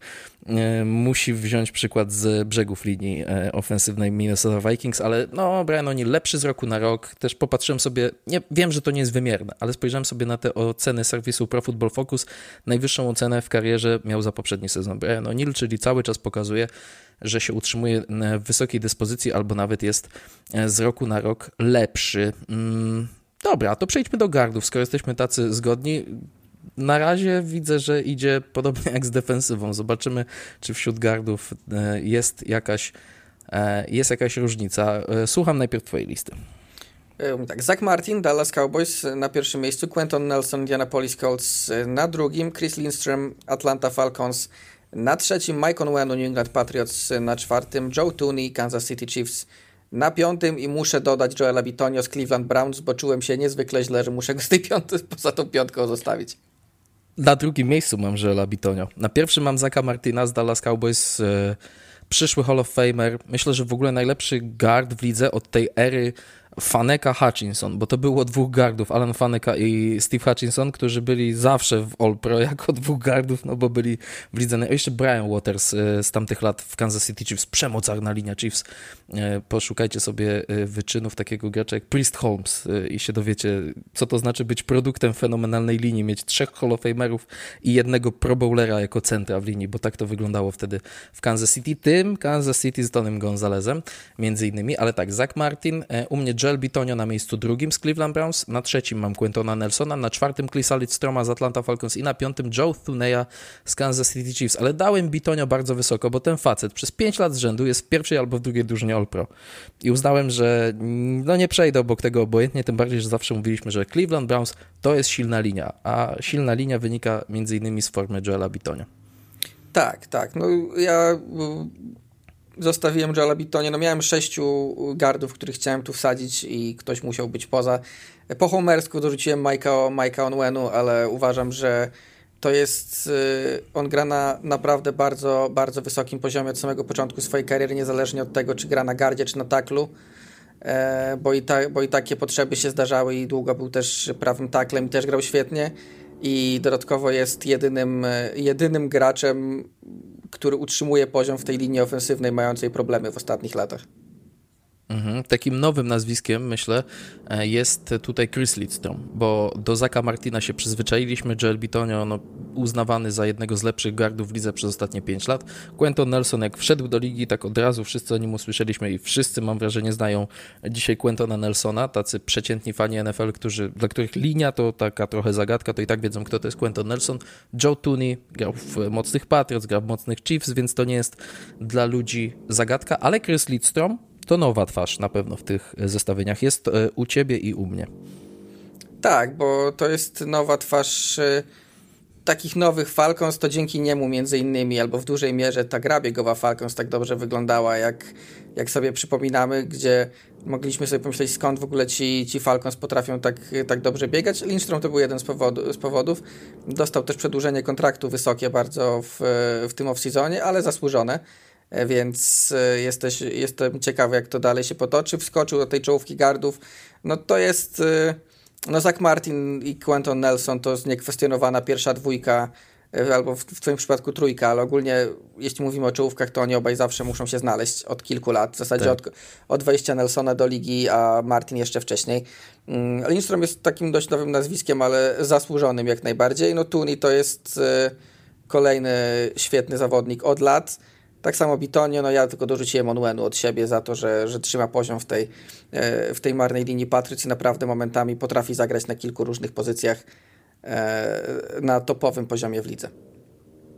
e, musi wziąć przykład z brzegów linii e, ofensywnej Minnesota Vikings, ale no, Brian O'Neill lepszy z roku na rok. Też popatrzyłem sobie, nie, wiem, że to nie jest wymierne, ale spojrzałem sobie na te oceny serwisu Pro Football Focus. Najwyższą ocenę w karierze miał za poprzedni sezon Brian O'Neill, czyli cały czas pokazuje, że się utrzymuje w wysokiej dyspozycji albo nawet jest e, z roku na rok lepszy. Dobra, to przejdźmy do gardów, skoro jesteśmy tacy zgodni. Na razie widzę, że idzie podobnie jak z defensywą. Zobaczymy, czy wśród gardów e, jest jakaś, e, jest jakaś różnica. E, słucham najpierw twojej listy. Tak, Zach Martin, Dallas Cowboys na pierwszym miejscu, Quentin Nelson, Indianapolis Colts na drugim, Chris Lindstrom, Atlanta Falcons na trzecim, Mike Onwenu, New England Patriots na czwartym, Joe Tooney, Kansas City Chiefs na piątym i muszę dodać Joela Bitonio z Cleveland Browns, bo czułem się niezwykle źle, że muszę go z tej piąty, poza tą piątką zostawić. Na drugim miejscu mam Joela Bitonio. Na pierwszym mam Zaka Martina z Dallas Cowboys, e, przyszły Hall of Famer. Myślę, że w ogóle najlepszy guard w lidze od tej ery Faneka Hutchinson, bo to było dwóch gardów, Alan Faneka i Steve Hutchinson, którzy byli zawsze w All Pro jako dwóch gardów, no bo byli w lidze. Jeszcze Brian Waters e, z tamtych lat w Kansas City Chiefs, przemocarna linia Chiefs. E, poszukajcie sobie e, wyczynów takiego gracza jak Priest Holmes i się dowiecie, co to znaczy być produktem fenomenalnej linii, mieć trzech Hall of Famerów i jednego Pro Bowlera jako centra w linii, bo tak to wyglądało wtedy w Kansas City, tym Kansas City z Tonym Gonzalezem, między innymi, ale tak, Zach Martin, u mnie Joel Bitonio na miejscu drugim z Cleveland Browns, na trzecim mam Quentona Nelsona, na czwartym Clisa Lidstroma z Atlanta Falcons i na piątym Joe Thuneya z Kansas City Chiefs, ale dałem Bitonio bardzo wysoko, bo ten facet przez 5 lat z rzędu jest w pierwszej albo w drugiej drużynie All-Pro i uznałem, że no nie przejdę obok tego obojętnie, tym bardziej, że zawsze mówiliśmy, że Cleveland Browns to jest silna linia, a silna linia wynika między innymi z formy Joela Bitonio. Tak, tak. No ja zostawiłem Joela Bittonie. No miałem sześciu gardów, których chciałem tu wsadzić i ktoś musiał być poza. Po homersku dorzuciłem Mike'a, Mike'a Onwenu, ale uważam, że to jest, y, on gra na naprawdę bardzo, bardzo wysokim poziomie od samego początku swojej kariery, niezależnie od tego, czy gra na gardzie, czy na taklu, e, bo i, ta, bo i takie potrzeby się zdarzały i długo był też prawym taklem i też grał świetnie i dodatkowo jest jedynym, jedynym graczem który utrzymuje poziom w tej linii ofensywnej mającej problemy w ostatnich latach. Mhm. Takim nowym nazwiskiem, myślę, e, jest tutaj Chris Lidstrom, bo do Zaka Martina się przyzwyczailiśmy. Joel Bitonio, no, uznawany za jednego z lepszych gardów w lidze przez ostatnie 5 lat. Quentin Nelson, jak wszedł do ligi, tak od razu wszyscy o nim usłyszeliśmy i wszyscy, mam wrażenie, znają dzisiaj Quentona Nelsona, tacy przeciętni fani NFL, którzy, dla których linia to taka trochę zagadka, to i tak wiedzą, kto to jest Quentin Nelson. Joe Tooney grał w mocnych Patriots, grał w mocnych Chiefs, więc to nie jest dla ludzi zagadka, ale Chris Lidstrom to nowa twarz na pewno w tych zestawieniach jest e, u ciebie i u mnie. Tak, bo to jest nowa twarz e, takich nowych Falcons, to dzięki niemu między innymi, albo w dużej mierze ta gra biegowa Falcons tak dobrze wyglądała, jak, jak sobie przypominamy, gdzie mogliśmy sobie pomyśleć, skąd w ogóle ci, ci Falcons potrafią tak, tak dobrze biegać. Lindstrom to był jeden z, powodu, z powodów. Dostał też przedłużenie kontraktu wysokie bardzo w, w tym off-seasonie, ale zasłużone. E, więc e, jesteś, jestem ciekawy, jak to dalej się potoczy. Wskoczył do tej czołówki gardów. No to jest, e, no Zach Martin i Quentin Nelson to jest niekwestionowana pierwsza dwójka albo w, w twoim przypadku trójka, ale ogólnie jeśli mówimy o czołówkach, to oni obaj zawsze muszą się znaleźć od kilku lat, w zasadzie tak. od, od wejścia Nelsona do ligi, a Martin jeszcze wcześniej. Mm, Lindstrom jest takim dość nowym nazwiskiem, ale zasłużonym jak najbardziej. No Tuni to jest kolejny świetny zawodnik od lat. Tak samo Bitonio, no ja tylko dorzuciłem Onwenu od siebie za to, że, że trzyma poziom w tej, e, w tej marnej linii Patrycji. Naprawdę momentami potrafi zagrać na kilku różnych pozycjach e, na topowym poziomie w lidze.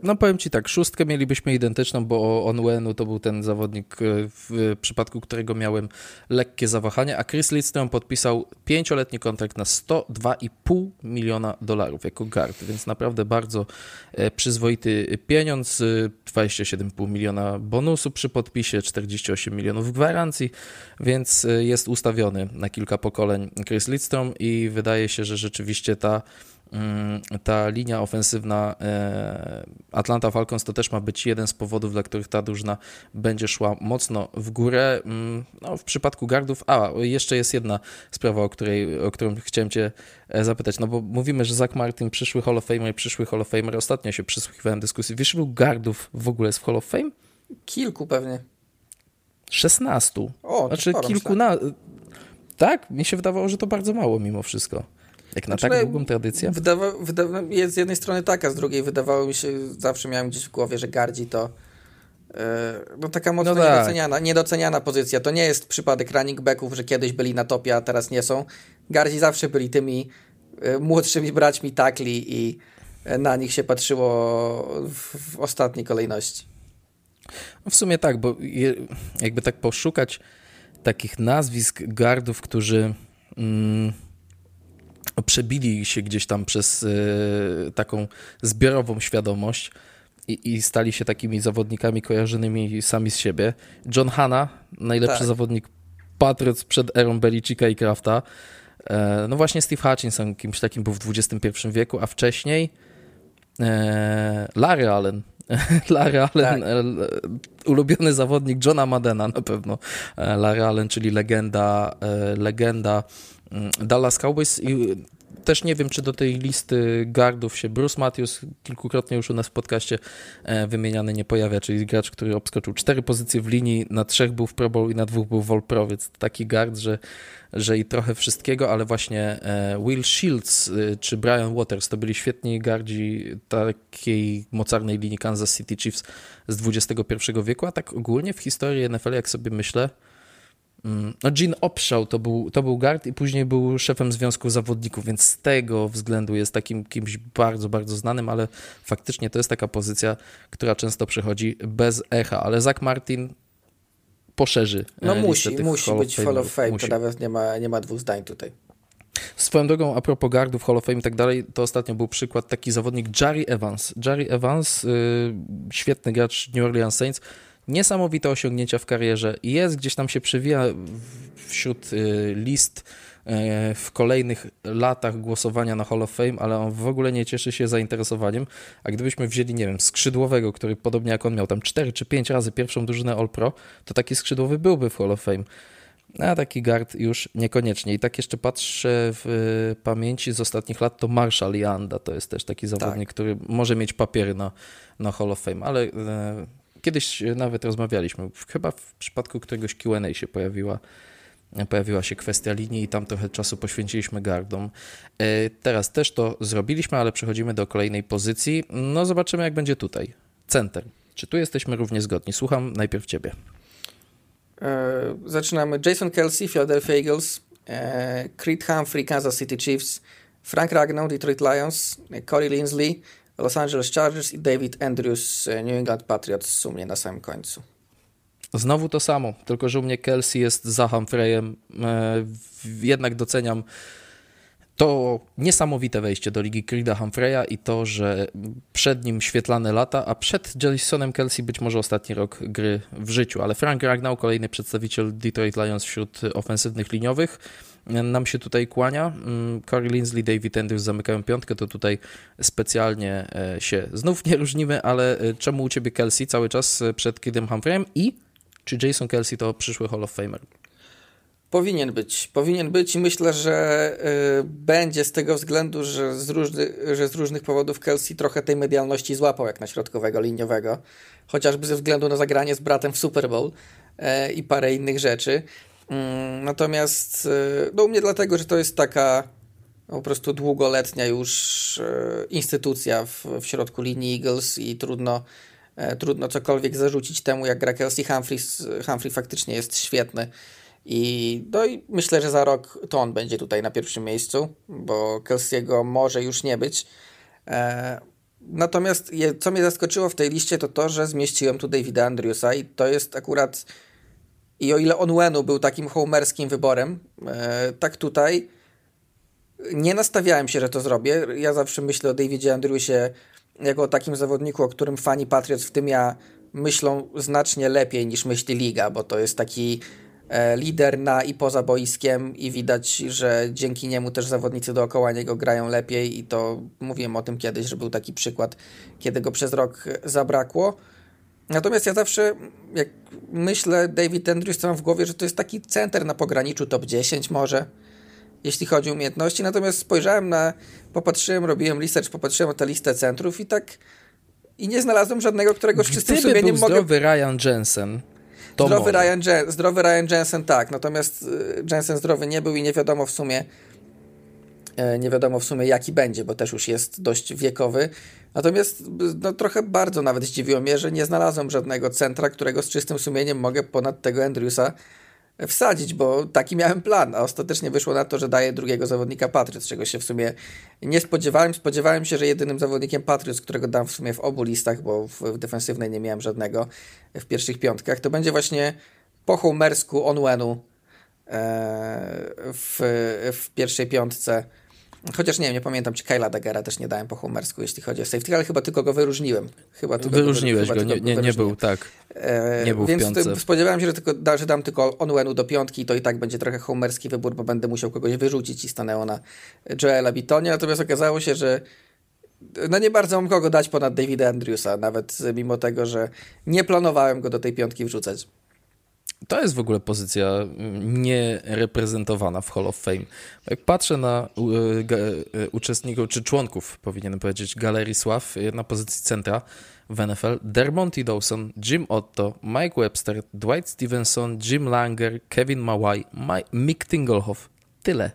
No powiem Ci tak, szóstkę mielibyśmy identyczną, bo Onwenu to był ten zawodnik, e, w przypadku którego miałem lekkie zawahanie, a Chris Lidstrom podpisał pięcioletni kontrakt na 102,5 miliona dolarów jako guard, więc naprawdę bardzo e, przyzwoity pieniądz, 27,5 e, miliona bonusu przy podpisie, 48 milionów gwarancji, więc jest ustawiony na kilka pokoleń Chris Lidstrom i wydaje się, że rzeczywiście ta ta linia ofensywna e, Atlanta Falcons to też ma być jeden z powodów, dla których ta drużyna będzie szła mocno w górę. Mm, no, w przypadku gardów, a jeszcze jest jedna sprawa, o, której, o którą chciałem Cię e, zapytać, no bo mówimy, że Zach Martin, przyszły Hall of Famer, przyszły Hall of Famer, ostatnio się przysłuchiwałem dyskusji. Wiesz, ilu gardów w ogóle jest w Hall of Fame? Kilku pewnie. 16. O, znaczy kilku na... Tak? Mi się wydawało, że to bardzo mało mimo wszystko. Jak na znaczy, tak długą tradycję? Wydawa, wydawa, jest z jednej strony taka, z drugiej wydawało mi się, zawsze miałem gdzieś w głowie, że gardzi to yy, no taka mocno no tak. niedoceniana, niedoceniana pozycja. To nie jest przypadek running backów, że kiedyś byli na topie, a teraz nie są. Gardzi zawsze byli tymi yy, młodszymi braćmi takli i yy, na nich się patrzyło w, w ostatniej kolejności. No w sumie tak, bo je, jakby tak poszukać takich nazwisk gardów, którzy... Mm, przebili się gdzieś tam przez e, taką zbiorową świadomość i, i, stali się takimi zawodnikami kojarzonymi sami z siebie. John Hanna, najlepszy tak. zawodnik Patriots przed erą Belicika i Krafta. E, no właśnie Steve Hutchinson kimś takim był w XXI wieku, a wcześniej e, Larry Allen. Larry Allen, tak. ulubiony zawodnik Johna Madena na pewno. Larry Allen, czyli legenda, legenda Dallas Cowboys i też nie wiem, czy do tej listy gardów się Bruce Matthews, kilkukrotnie już u nas w podcaście e, wymieniany, nie pojawia, czyli gracz, który obskoczył cztery pozycje w linii, na trzech był w Pro Bowl i na dwóch był w All Pro, więc taki gard, że, że i trochę wszystkiego, ale właśnie e, Will Shields e, czy Brian Waters to byli świetni gardzi takiej mocarnej linii Kansas City Chiefs z XXI wieku, a tak ogólnie w historii NFL, jak sobie myślę, Mm, no Gene Opshaw to był, to był guard i później był szefem Związku Zawodników, więc z tego względu jest takim kimś bardzo, bardzo znanym, ale faktycznie to jest taka pozycja, która często przychodzi bez echa, ale Zach Martin poszerzy e, No musi, musi być Hall of Fame, musi. to nawet nie ma, nie ma dwóch zdań tutaj. Swoją drogą, a propos gardów, Hall of Fame i tak dalej, to ostatnio był przykład taki zawodnik Jerry Evans. Jerry Evans, yy, świetny gracz New Orleans Saints, niesamowite osiągnięcia w karierze i jest gdzieś tam się przewija wśród y, list y, w kolejnych latach głosowania na Hall of Fame, ale on w ogóle nie cieszy się zainteresowaniem. A gdybyśmy wzięli, nie wiem, skrzydłowego, który podobnie jak on miał tam 4 czy 5 razy pierwszą drużynę All Pro, to taki skrzydłowy byłby w Hall of Fame. A taki guard już niekoniecznie. I tak jeszcze patrzę w y, pamięci z ostatnich lat, to Marshall Yanda to jest też taki zawodnik, tak. który może mieć papiery na, na Hall of Fame, ale Kiedyś nawet rozmawialiśmy, chyba w przypadku któregoś Q&A się pojawiła, pojawiła się kwestia linii i tam trochę czasu poświęciliśmy gardom. E, teraz też to zrobiliśmy, ale przechodzimy do kolejnej pozycji. No zobaczymy jak będzie tutaj. Center. Czy tu jesteśmy równie zgodni? Słucham najpierw ciebie. E, zaczynamy. Jason Kelsey, Philadelphia Eagles, e, Creed Humphrey, Kansas City Chiefs, Frank Ragnow, Detroit Lions, Corey Linsley, Los Angeles Chargers i David Andrews, e, New England Patriots w sumie na samym końcu. Znowu to samo, tylko że u mnie Kelsey jest za Humphreyem. E, jednak doceniam to niesamowite wejście do ligi Creeda Humphreya i to, że przed nim świetlane lata, a przed Jasonem Kelsey być może ostatni rok gry w życiu. Ale Frank Ragnow, kolejny przedstawiciel Detroit Lions wśród ofensywnych liniowych, nam się tutaj kłania. Mm, Corey Linsley, David Andrews zamykają piątkę, to tutaj specjalnie e, się znów nie różnimy, ale e, czemu u Ciebie Kelsey cały czas przed Kidem Humphreyem i czy Jason Kelsey to przyszły Hall of Famer? Powinien być. Powinien być i myślę, że y, będzie z tego względu, że z, różny, że z różnych powodów Kelsey trochę tej medialności złapał jak na środkowego liniowego. Chociażby ze względu na zagranie z bratem w Super Bowl y, i parę innych rzeczy. Y, natomiast y, no u mnie dlatego, że to jest taka po prostu długoletnia już y, instytucja w, w środku linii Eagles i trudno, y, trudno cokolwiek zarzucić temu, jak gra Kelsey Humphrey. Humphrey faktycznie jest świetny. I, no i myślę, że za rok to on będzie tutaj na pierwszym miejscu, bo Kelsey'ego może już nie być. E, natomiast je, co mnie zaskoczyło w tej liście, to to, że zmieściłem tu Davida Andrewsa i to jest akurat i o ile Onwenu był takim homerskim wyborem, e, tak tutaj nie nastawiałem się, że to zrobię. Ja zawsze myślę o Davidzie Andrewsie jako o takim zawodniku, o którym fani Patriots, w tym ja, myślą znacznie lepiej niż myśli liga, bo to jest taki E, lider na i poza boiskiem i widać, że dzięki niemu też zawodnicy dookoła niego grają lepiej i to mówiłem o tym kiedyś, że był taki przykład, kiedy go przez rok zabrakło. Natomiast ja zawsze, jak myślę, David Andrews, to mam w głowie, że to jest taki center na pograniczu top 10 może, jeśli chodzi o umiejętności. Natomiast spojrzałem na, popatrzyłem, robiłem research, popatrzyłem na tę listę centrów i tak i nie znalazłem żadnego, którego z czystym sumieniem był mogę... zdrowy Ryan Jensen, to zdrowy, może. Ryan Jen, zdrowy Ryan Jensen tak, natomiast y, Jensen zdrowy nie był i nie wiadomo w sumie nie wiadomo w sumie jaki będzie, bo też już jest dość wiekowy. Natomiast no, trochę bardzo nawet zdziwiło mnie, że nie znalazłem żadnego centra, którego z czystym sumieniem mogę ponad tego Andrewsa wsadzić, bo taki miałem plan, a ostatecznie wyszło na to, że daję drugiego zawodnika Patriots, czego się w sumie nie spodziewałem. Spodziewałem się, że jedynym zawodnikiem Patriots, którego dam w sumie w obu listach, bo w, w defensywnej nie miałem żadnego w pierwszych piątkach, to będzie właśnie po Homersku Onwenu e, w, w pierwszej piątce Chociaż nie nie pamiętam, czy Kyla Daggera też nie dałem po humersku, jeśli chodzi o safety, ale chyba tylko go wyróżniłem. Chyba tylko Wyróżniłeś go, nie, nie, nie był, tak. E, nie był więc w piątce. spodziewałem się, że, tylko, że dam tylko Onwenu do piątki, to i tak będzie trochę homerski wybór, bo będę musiał kogoś wyrzucić i stanęło na Joela Bitonie, natomiast okazało się, że no nie bardzo mam kogo dać ponad Davida Andrewsa, nawet mimo tego, że nie planowałem go do tej piątki wrzucać. To jest w ogóle pozycja mm, niereprezentowana w Hall of Fame. Jak patrzę na e, uczestników, czy członków, powinienem powiedzieć, Galerii Sław na pozycji centra w NFL, Dermonty Dawson, Jim Otto, Mike Webster, Dwight Stevenson, Jim Langer, Kevin Mawai, Mick Tinglehoff. Tyle.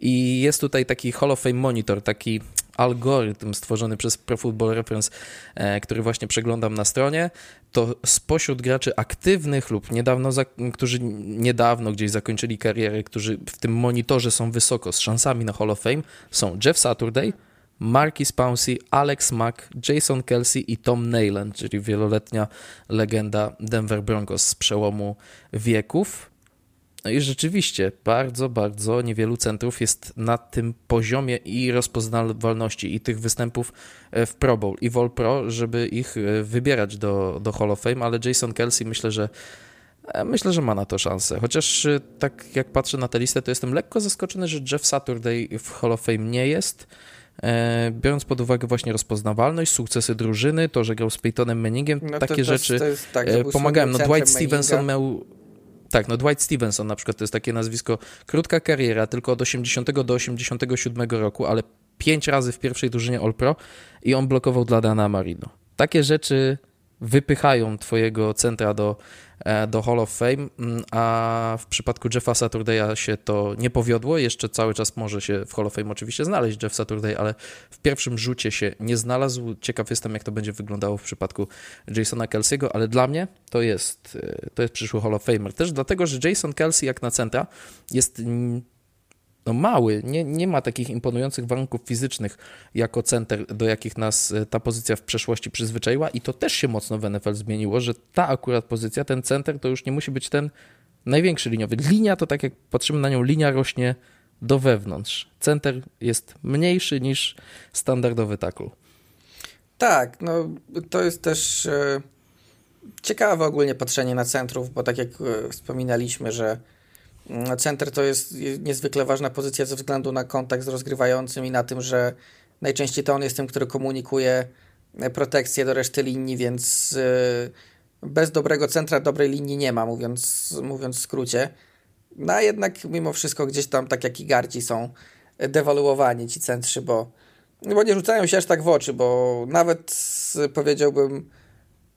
I jest tutaj taki Hall of Fame monitor, taki algorytm stworzony przez Pro Football Reference, e, który właśnie przeglądam na stronie, to spośród graczy aktywnych lub niedawno, którzy niedawno gdzieś zakończyli karierę, którzy w tym monitorze są wysoko z szansami na Hall of Fame, są Jeff Saturday, Marquis Pouncey, Alex Mack, Jason Kelsey i Tom Neyland, czyli wieloletnia legenda Denver Broncos z przełomu wieków. No i rzeczywiście bardzo, bardzo niewielu centrów jest na tym poziomie i rozpoznawalności i tych występów e, w Pro Bowl i All Pro, żeby ich e, wybierać do, do Hall of Fame, ale Jason Kelsey myślę, że e, Myślę, że ma na to szansę. Chociaż tak jak patrzę na tę listę, to jestem lekko zaskoczony, że Jeff Saturday w Hall of Fame nie jest. Biorąc pod uwagę właśnie rozpoznawalność, sukcesy drużyny, to, że grał z Peytonem Manningiem, no takie to, to, rzeczy to tak, pomagają. No Dwight Stevenson miał tak, no Dwight Stevenson na przykład to jest takie nazwisko, krótka kariera, tylko od 80 do 87 roku, ale pięć razy w pierwszej drużynie All-Pro i on blokował dla Dana Marino. Takie rzeczy wypychają twojego centra do, do Hall of Fame, mm, a w przypadku Jeffa Saturday'a się to nie powiodło. Jeszcze cały czas może się w Hall of Fame oczywiście znaleźć Jeff Saturday, ale w pierwszym rzucie się nie znalazł. Ciekaw jestem, jak to będzie wyglądało w przypadku Jasona Kelsey'ego, ale dla mnie to jest, e, to jest przyszły Hall of Famer. Też dlatego, że Jason Kelsey jak na centra jest no mały, nie, nie ma takich imponujących warunków fizycznych jako center, do jakich nas e, ta pozycja w przeszłości przyzwyczaiła i to też się mocno w NFL zmieniło, że ta akurat pozycja, ten center to już nie musi być ten największy liniowy. Linia to tak jak patrzymy na nią, linia rośnie do wewnątrz. Center jest mniejszy niż standardowy tackle. Tak, no to jest też e, ciekawe ogólnie patrzenie na centrów, bo tak jak e, wspominaliśmy, że Center to jest niezwykle ważna pozycja ze względu na kontakt z rozgrywającym i na tym, że najczęściej to on jest tym, który komunikuje protekcję do reszty linii, więc y, bez dobrego centra dobrej linii nie ma, mówiąc, mówiąc w skrócie. no a jednak mimo wszystko gdzieś tam, tak jak i Gardzi są dewaluowani ci centrzy, bo, bo nie rzucają się aż tak w oczy, bo nawet powiedziałbym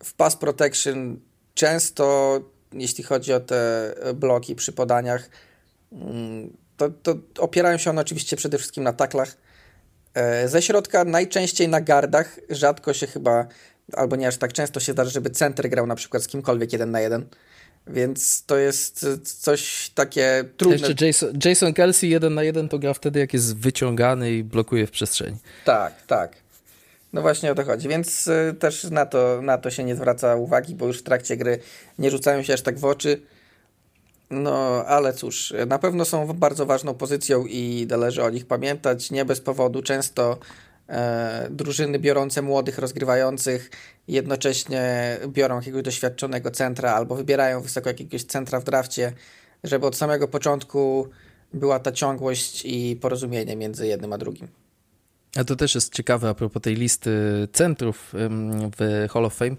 w pass protection często, jeśli chodzi o te bloki przy podaniach, mm, to, to opierają się one oczywiście przede wszystkim na taklach. E, ze środka najczęściej na gardach, rzadko się chyba, albo nie aż tak często się zdarza, żeby center grał na przykład z kimkolwiek jeden na jeden. Więc to jest coś takie trudne. Jeszcze Jason, Jason Kelsey jeden na jeden to gra wtedy, jak jest wyciągany i blokuje w przestrzeni. Tak, tak. No właśnie o to chodzi, więc y, też na to, na to się nie zwraca uwagi, bo już w trakcie gry nie rzucają się aż tak w oczy. No, ale cóż, na pewno są bardzo ważną pozycją i należy o nich pamiętać. Nie bez powodu często e, drużyny biorące młodych rozgrywających jednocześnie biorą jakiegoś doświadczonego centra albo wybierają wysoko jakiegoś centra w drafcie, żeby od samego początku była ta ciągłość i porozumienie między jednym a drugim. A to też jest ciekawe a propos tej listy centrów w Hall of Fame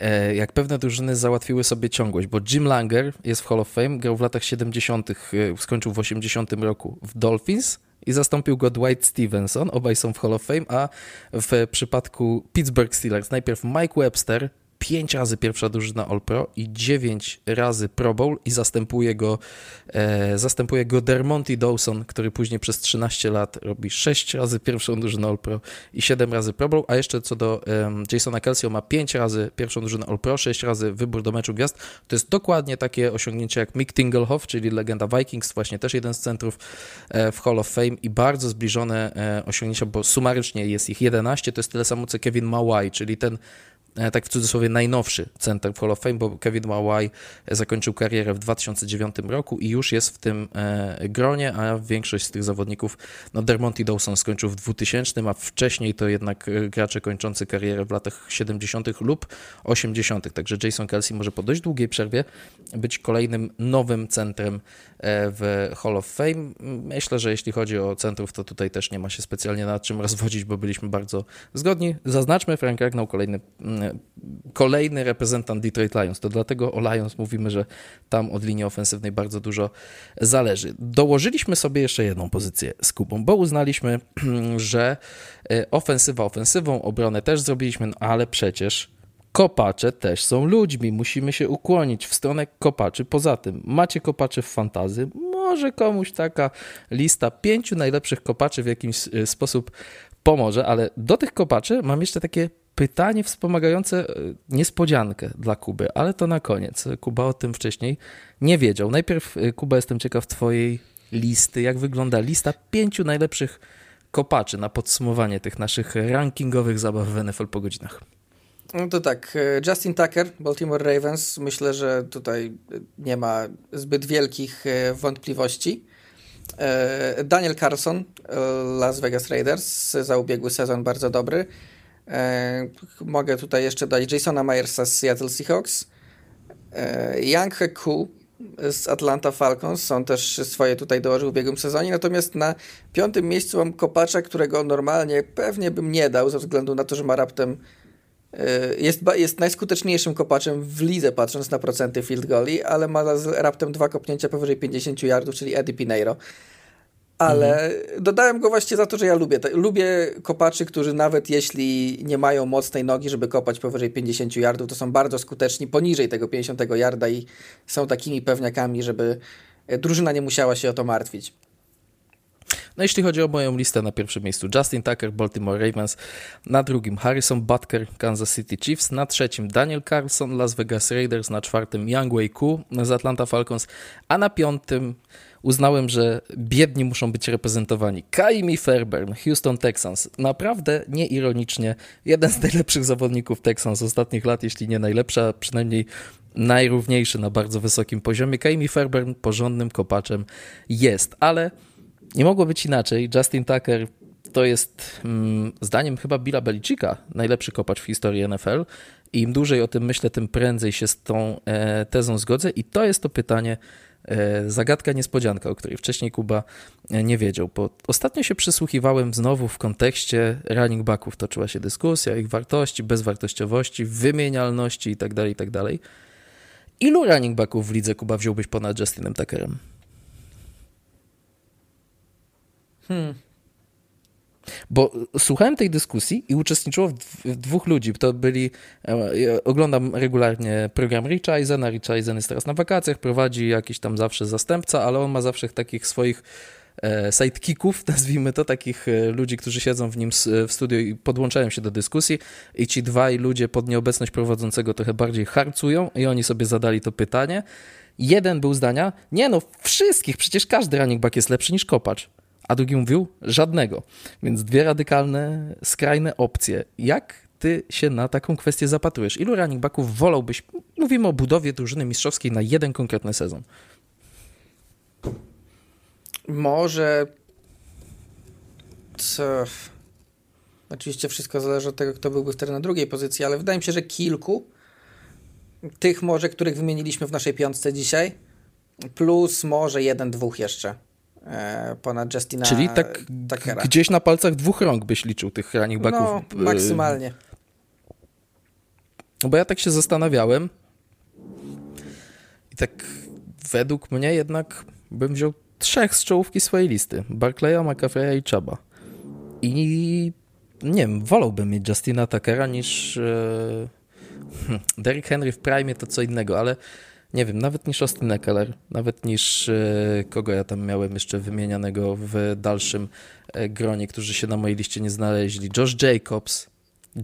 E, jak pewne drużyny załatwiły sobie ciągłość, bo Jim Langer jest w Hall of Fame, grał w latach 70., e, skończył w 80 roku w Dolphins i zastąpił go Dwight Stevenson, obaj są w Hall of Fame, a w przypadku Pittsburgh Steelers najpierw Mike Webster, pięć razy pierwsza drużyna All-Pro i dziewięć razy Pro Bowl i zastępuje go, e, zastępuje go Dermonty Dawson, który później przez 13 lat robi sześć razy pierwszą drużynę All-Pro i siedem razy Pro Bowl, a jeszcze co do e, Jasona Kelsey, ma pięć razy pierwszą drużynę All-Pro, sześć razy wybór do meczu gwiazd. To jest dokładnie takie osiągnięcie jak Mick Tinglehoff, czyli legenda Vikings, właśnie też jeden z centrów e, w Hall of Fame i bardzo zbliżone e, osiągnięcia, bo sumarycznie jest ich 11, to jest tyle samo co Kevin Mawai, czyli ten tak w cudzysłowie najnowszy center w Hall of Fame, bo Kevin Mawai zakończył karierę w 2009 roku i już jest w tym e, gronie, a większość z tych zawodników, no Dermonty Dawson skończył w 2000, a wcześniej to jednak e, gracze kończący karierę w latach 70. lub 80., także Jason Kelsey może po dość długiej przerwie być kolejnym nowym centrem w Hall of Fame. Myślę, że jeśli chodzi o centrów, to tutaj też nie ma się specjalnie nad czym rozwodzić, bo byliśmy bardzo zgodni. Zaznaczmy, Frank Ragnall kolejny kolejny reprezentant Detroit Lions. To dlatego o Lions mówimy, że tam od linii ofensywnej bardzo dużo zależy. Dołożyliśmy sobie jeszcze jedną pozycję z Kubą, bo uznaliśmy, że e, ofensywa ofensywą, obronę też zrobiliśmy, no ale przecież kopacze też są ludźmi. Musimy się ukłonić w stronę kopaczy. Poza tym, macie kopaczy w fantazy, może komuś taka lista pięciu najlepszych kopaczy w jakiś e, sposób pomoże, ale do tych kopaczy mam jeszcze takie pytanie wspomagające e, niespodziankę dla Kuby, ale to na koniec. Kuba o tym wcześniej nie wiedział. Najpierw, e, Kuba, jestem ciekaw Twojej listy. Jak wygląda lista pięciu najlepszych kopaczy na podsumowanie tych naszych rankingowych zabaw w NFL po godzinach? No to tak, e, Justin Tucker, Baltimore Ravens, myślę, że tutaj nie ma zbyt wielkich wątpliwości. Daniel Carson, Las Vegas Raiders, za ubiegły sezon bardzo dobry. E, mogę tutaj jeszcze dać Jasona Myersa z Seattle Seahawks. E, Young Heku z Atlanta Falcons. On też swoje tutaj dołożył w ubiegłym sezonie. Natomiast na piątym miejscu mam kopacza, którego normalnie pewnie bym nie dał, ze względu na to, że ma raptem e, jest, jest najskuteczniejszym kopaczem w lidze, patrząc na procenty field goali, ale ma raptem dwa kopnięcia powyżej 50 yardów, czyli Eddie Pineiro ale mhm. dodałem go właśnie za to, że ja lubię. Lubię kopaczy, którzy nawet jeśli nie mają mocnej nogi, żeby kopać powyżej 50 yardów, to są bardzo skuteczni poniżej tego 50 yarda i są takimi pewniakami, żeby drużyna nie musiała się o to martwić. No jeśli chodzi o moją listę, na pierwszym miejscu Justin Tucker, Baltimore Ravens, na drugim Harrison Butker, Kansas City Chiefs, na trzecim Daniel Carlson, Las Vegas Raiders, na czwartym Young Wei Ku z Atlanta Falcons, a na piątym uznałem, że biedni muszą być reprezentowani. Kaimi Fairbairn, Houston Texans. Naprawdę nieironicznie jeden z najlepszych zawodników Texans ostatnich lat, jeśli nie najlepsza, przynajmniej najrówniejszy na bardzo wysokim poziomie. Kaimi Fairbairn porządnym kopaczem jest, ale nie mogło być inaczej. Justin Tucker to jest mm, zdaniem chyba Billa Belicika najlepszy kopacz w historii NFL. I im dłużej o tym myślę, tym prędzej się z tą e, tezą zgodzę. I to jest to pytanie, E, zagadka niespodzianka, o której wcześniej Kuba e, nie wiedział, bo ostatnio się przysłuchiwałem znowu w kontekście running backów. Toczyła się dyskusja o ich wartości, bezwartościowości, wymienialności itd., tak itd. Tak Ilu running backów w lidze Kuba wziąłbyś ponad Justinem Tuckerem? Hmm. Bo słuchałem tej dyskusji i uczestniczyło w, dwóch ludzi. To byli, e, oglądam regularnie program Richa Eisena. Rich Eisen jest teraz na wakacjach, prowadzi jakiś tam zawsze zastępca, ale on ma zawsze takich swoich e, sidekicków, nazwijmy to, takich e, ludzi, którzy siedzą w nim w studiu i podłączają się do dyskusji i ci dwaj ludzie pod nieobecność prowadzącego trochę bardziej harcują i oni sobie zadali to pytanie. Jeden był zdania, nie no, wszystkich, przecież każdy running back jest lepszy niż kopacz a drugi mówił żadnego. Więc dwie radykalne, skrajne opcje. Jak ty się na taką kwestię zapatrujesz? Ilu running backów wolałbyś, mówimy o budowie drużyny mistrzowskiej na jeden konkretny sezon? Może co... Oczywiście wszystko zależy od tego, kto byłby wtedy na drugiej pozycji, ale wydaje mi się, że kilku tych może, których wymieniliśmy w naszej piątce dzisiaj, plus może jeden, dwóch jeszcze. E, ponad Justina Czyli tak Tuckera. gdzieś na palcach dwóch rąk byś liczył tych running backów. No, maksymalnie. No bo ja tak się zastanawiałem i tak według mnie jednak bym wziął trzech z czołówki swojej listy. Barclaya, McAfee'a i Chuba. I nie wiem, wolałbym mieć Justina Tuckera niż e, hmm, Derrick Henry w prime to co innego, ale nie wiem, nawet niż Austin Eckler, nawet niż e, kogo ja tam miałem jeszcze wymienianego w dalszym e, gronie, którzy się na mojej liście nie znaleźli. Josh Jacobs,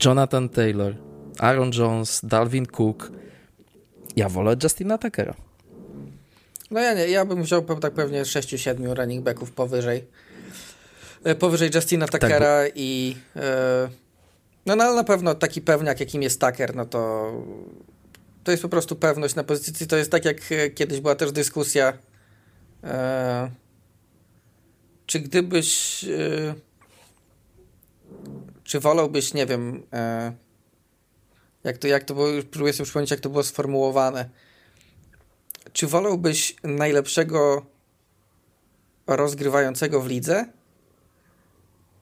Jonathan Taylor, Aaron Jones, Dalvin Cook. Ja wolę Justina Tuckera. No ja nie, ja bym wziął tak pewnie 6-7 running backów powyżej. E, powyżej Justina tak, Tuckera tak, bo... i no, no ale na pewno taki pewniak jakim jest Tucker, no to to jest po prostu pewność na pozycji. To jest tak, jak e, kiedyś była też dyskusja, e, czy gdybyś, e, czy wolałbyś, nie wiem, e, jak to, jak to było, próbuję sobie przypomnieć, jak to było sformułowane. Czy wolałbyś najlepszego rozgrywającego w lidze,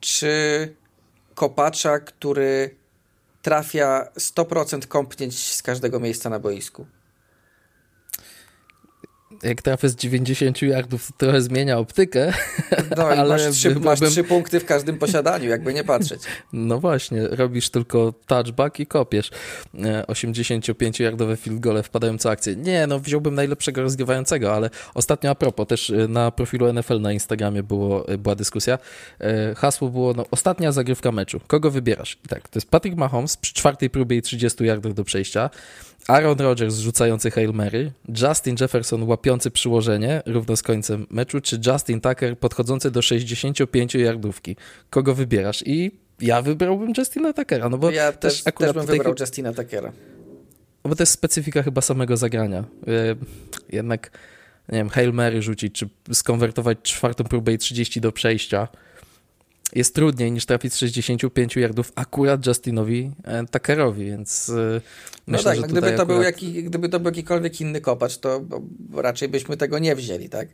czy kopacza, który trafia 100% kąpnięć z każdego miejsca na boisku jak trafię z 90 yardów, to trochę zmienia optykę. No ale masz, trzy, masz trzy punkty w każdym posiadaniu, jakby nie patrzeć. No właśnie, robisz tylko touchback i kopiesz. 85-yardowe e, field gole wpadają co akcję. Nie, no wziąłbym najlepszego rozgrywającego, ale ostatnio a propos, też e, na profilu NFL na Instagramie było, e, była dyskusja. Hasło było, no ostatnia zagrywka meczu. Kogo wybierasz? I tak, to jest Patrick Mahomes przy czwartej próbie i 30 yardach do przejścia. Aaron Rodgers rzucający Hail Mary, Justin Jefferson łapiący przyłożenie równo z końcem meczu, czy Justin Tucker podchodzący do 65 yardówki. Kogo wybierasz? I ja wybrałbym Justina Tuckera, no bo ja też, też akurat też bym wybrał Justina Tuckera. No bo to jest specyfika chyba samego zagrania. E, jednak, nie wiem, Hail Mary rzucić, czy skonwertować czwartą próbę i 30 do przejścia jest trudniej niż trafić z 65 yardów akurat Justinowi e, Tuckerowi, więc e, no tak, że no gdyby, to akurat... był jaki, gdyby to był jakikolwiek inny kopacz, to raczej byśmy tego nie wzięli, tak?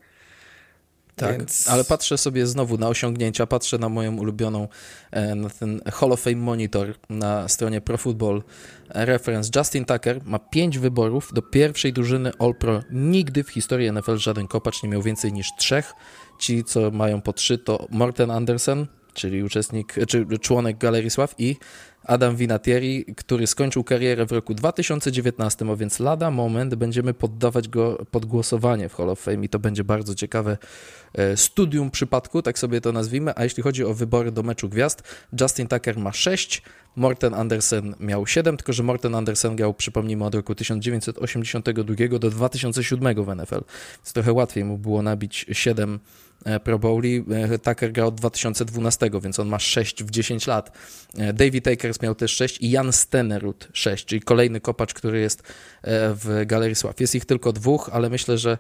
Tak, Więc... ale patrzę sobie znowu na osiągnięcia, patrzę na moją ulubioną, e, na ten Hall of Fame Monitor na stronie Pro Football Reference. Justin Tucker ma pięć wyborów do pierwszej drużyny All-Pro. Nigdy w historii NFL żaden kopacz nie miał więcej niż trzech. Ci, co mają po trzy, to Morten Andersen, czyli uczestnik, czy członek Galerii Sław i Adam Vinatieri, który skończył karierę w roku 2019, a więc lada moment będziemy poddawać go pod głosowanie w Hall of Fame i to będzie bardzo ciekawe e, studium przypadku, tak sobie to nazwijmy. A jeśli chodzi o wybory do meczu gwiazd, Justin Tucker ma 6, Morten Andersen miał 7, tylko że Morten Andersen grał, przypomnijmy, od roku 1982 do 2007 w NFL, więc trochę łatwiej mu było nabić 7 E, Pro Bowli. E, Tucker grał od 2012, więc on ma 6 w 10 lat. E, David Akers miał też 6 i Jan Stenerud 6, czyli kolejny kopacz, który jest w Galerii Sław. Jest ich tylko dwóch, ale myślę, że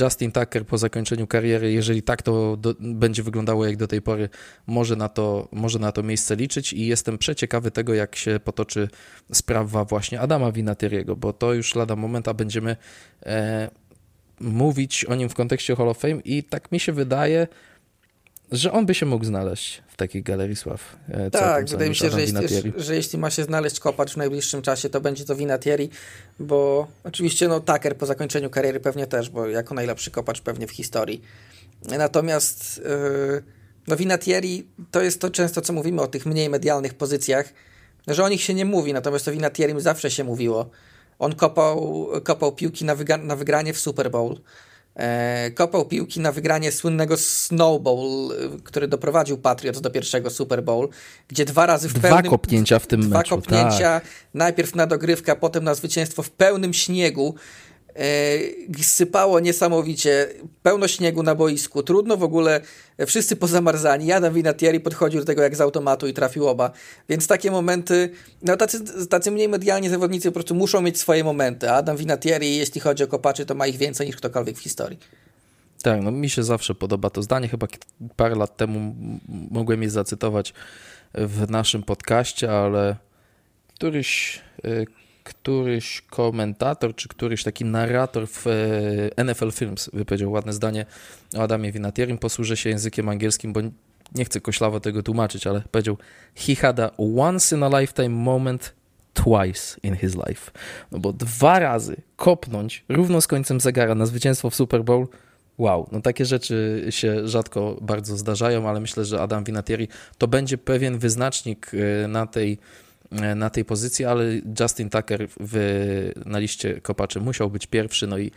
Justin Tucker po zakończeniu kariery, jeżeli tak to do, będzie wyglądało jak do tej pory, może na, to, może na to miejsce liczyć i jestem przeciekawy tego, jak się potoczy sprawa właśnie Adama Vinatieriego, bo to już lada moment, a będziemy e, mówić o nim w kontekście Hall of Fame i tak mi się wydaje, że on by się mógł znaleźć w takiej galerii sław. E, tak, wydaje mi się, że jeśli, że jeśli, ma się znaleźć kopacz w najbliższym czasie, to będzie to Vinatieri, bo oczywiście no Tucker po zakończeniu kariery pewnie też, bo jako najlepszy kopacz pewnie w historii. Natomiast yy, no Vinatieri to jest to często, co mówimy o tych mniej medialnych pozycjach, że o nich się nie mówi, natomiast o Vinatierim zawsze się mówiło. On kopał, kopał piłki na, wyga- na wygranie w Super Bowl. E, kopał piłki na wygranie słynnego Snowball, e, który doprowadził Patriots do pierwszego Super Bowl, gdzie dwa razy w dwa pełnym... Dwa kopnięcia w tym dwa meczu. Dwa kopnięcia, tak. najpierw na dogrywkę, potem na zwycięstwo w pełnym śniegu. E, sypało niesamowicie, pełno śniegu na boisku, trudno w ogóle, e, wszyscy pozamarzani, Adam Vinatieri podchodził do tego jak z automatu i trafił oba, więc takie momenty, no tacy, tacy mniej medialni zawodnicy po prostu muszą mieć swoje momenty, a Adam Vinatieri, jeśli chodzi o kopaczy, to ma ich więcej niż ktokolwiek w historii. Tak, no mi się zawsze podoba to zdanie, chyba parę lat temu mogłem je zacytować w naszym podcaście, ale któryś e, któryś komentator, czy któryś taki narrator w e, NFL Films wypowiedział ładne zdanie o Adamie Vinatierim. Posłużę się językiem angielskim, bo nie chcę koślawo tego tłumaczyć, ale powiedział he had a once in a lifetime moment twice in his life. No bo dwa razy kopnąć równo z końcem zegara na zwycięstwo w Super Bowl Wow, no takie rzeczy się rzadko bardzo zdarzają, ale myślę, że Adam Vinatieri to będzie pewien wyznacznik e, na tej na tej pozycji, ale Justin Tucker w, na liście kopaczy musiał być pierwszy, no i,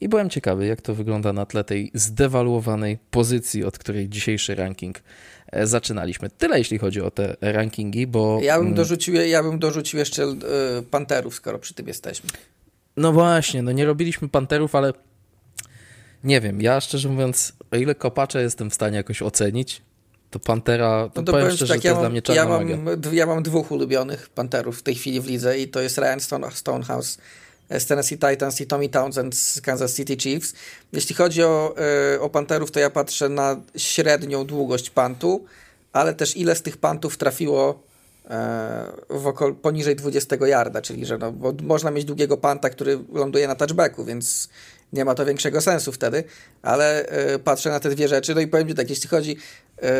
i byłem ciekawy, jak to wygląda na tle tej zdewaluowanej pozycji, od której dzisiejszy ranking e, zaczynaliśmy. Tyle jeśli chodzi o te rankingi, bo... Ja bym dorzucił, ja bym dorzucił jeszcze y, Panterów, skoro przy tym jesteśmy. No właśnie, no nie robiliśmy Panterów, ale nie wiem, ja szczerze mówiąc, o ile kopacze jestem w stanie jakoś ocenić, to Pantera, to, no to powiem szczerze, tak, że to ja jest mam, dla mnie czarna ja mam, ja mam dwóch ulubionych Panterów w tej chwili w lidze i to jest Ryan Stone, Stonehouse z Tennessee Titans i Tommy Townsend z Kansas City Chiefs. Jeśli chodzi o, o Panterów, to ja patrzę na średnią długość pantu, ale też ile z tych pantów trafiło w okol, poniżej 20 yarda, czyli że no, można mieć długiego panta, który ląduje na touchbacku, więc nie ma to większego sensu wtedy, ale y, patrzę na te dwie rzeczy, no i powiem Ci tak, jeśli chodzi,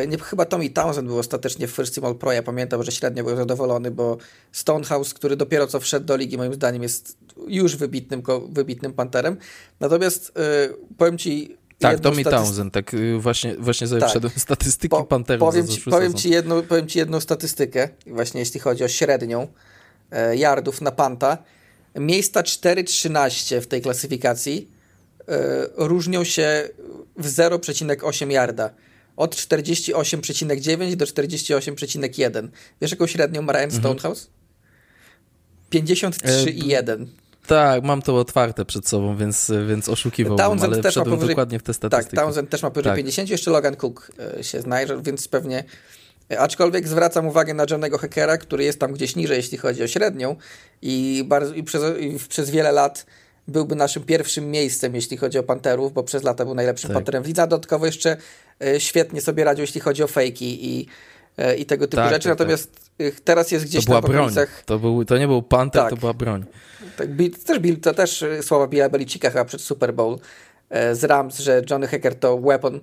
nie, chyba Tommy Townsend był ostatecznie w First Team All Pro, ja pamiętam, że średnio był zadowolony, bo Stonehouse, który dopiero co wszedł do ligi, moim zdaniem jest już wybitnym, wybitnym panterem, natomiast y, powiem Ci, tak, Tommy statyst... Townsend, tak właśnie, właśnie sobie tak. wszedłem statystyki po, Panterów powiem ci, powiem ci, jedną, powiem ci jedną statystykę, właśnie jeśli chodzi o średnią e, yardów na panta. Miejsca 4,13 w tej klasyfikacji e, różnią się w 0,8 yarda. Od 48,9 do 48,1. Wiesz jaką średnią ma Ryan mhm. Stonehouse? 53,1. Tak, mam to otwarte przed sobą, więc, więc oszukiwałbym, Townsend ale też ma powyżej, dokładnie w te statystyki. Tak, Townsend też ma powyżej tak. 50, jeszcze Logan Cook e, się znajdzie, więc pewnie... E, aczkolwiek zwracam uwagę na Johnego Hackera, który jest tam gdzieś niżej, jeśli chodzi o średnią i, bardzo, i, przez, i przez wiele lat byłby naszym pierwszym miejscem, jeśli chodzi o Panterów, bo przez lata był najlepszym tak. Panterem w lidze, dodatkowo jeszcze e, świetnie sobie radził, jeśli chodzi o fejki i, i tego typu tak, rzeczy, tak, tak. natomiast teraz jest gdzieś to była broń. To, był, to nie był Panter, to była broń. Tak, Bill, też, Bill, to też słowa Billa Belicika chyba przed Super Bowl e, z Rams, że Johnny Hacker to weapon,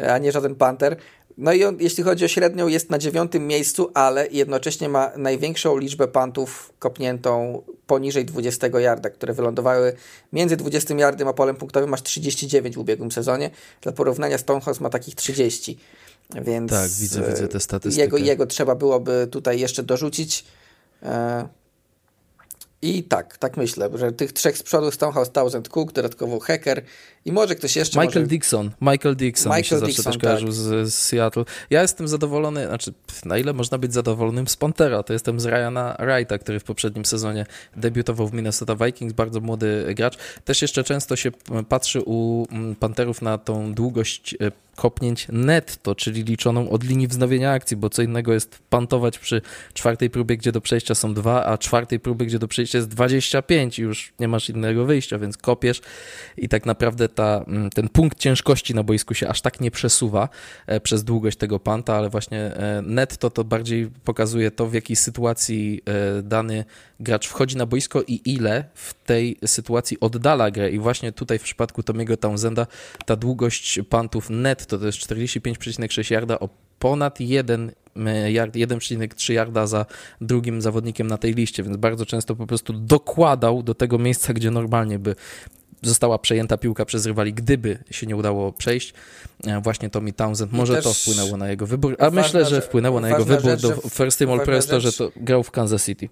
e, a nie żaden Panther. No i on, jeśli chodzi o średnią, jest na dziewiątym miejscu, ale jednocześnie ma największą liczbę pantów kopniętą poniżej 20 yarda, które wylądowały między 20 yardem a polem punktowym, masz 39 w ubiegłym sezonie. Dla porównania Stonehouse ma takich 30. Więc tak, widzę, widzę te statystyki. Jego, jego trzeba byłoby tutaj jeszcze dorzucić. I tak, tak myślę, że tych trzech z przodu Stonehouse, Thousand Cook, dodatkowo Hacker i może ktoś jeszcze... Michael może... Dixon, Michael Dixon Michael mi się Dixon, zawsze też tak. kojarzył z, z, Seattle. Ja jestem zadowolony, znaczy na ile można być zadowolonym z Pantera, to jestem z Ryana Wrighta, który w poprzednim sezonie debiutował w Minnesota Vikings, bardzo młody gracz. Też jeszcze często się patrzy u Panterów na tą długość e, kopnięć netto, czyli liczoną od linii wznowienia akcji, bo co innego jest pantować przy czwartej próbie, gdzie do przejścia są dwa, a czwartej próbie, gdzie do przejścia jest 25 i już nie masz innego wyjścia, więc kopiesz i tak naprawdę ta, mm, ten punkt ciężkości na boisku się aż tak nie przesuwa e, przez długość tego panta, ale właśnie e, netto to bardziej pokazuje to, w jakiej sytuacji e, dany gracz wchodzi na boisko i ile w tej sytuacji oddala grę. I właśnie tutaj w przypadku Tomiego Townsenda ta długość pantów netto to jest 45,6 yarda o ponad 1 yard, 1,3 yarda za drugim zawodnikiem na tej liście, więc bardzo często po prostu dokładał do tego miejsca, gdzie normalnie by została przejęta piłka przez rywali, gdyby się nie udało przejść. E, właśnie Tommy Townsend, może to wpłynęło na jego wybór, a myślę, że wpłynęło na jego wybór do First Team All Pro to, że to grał w Kansas City.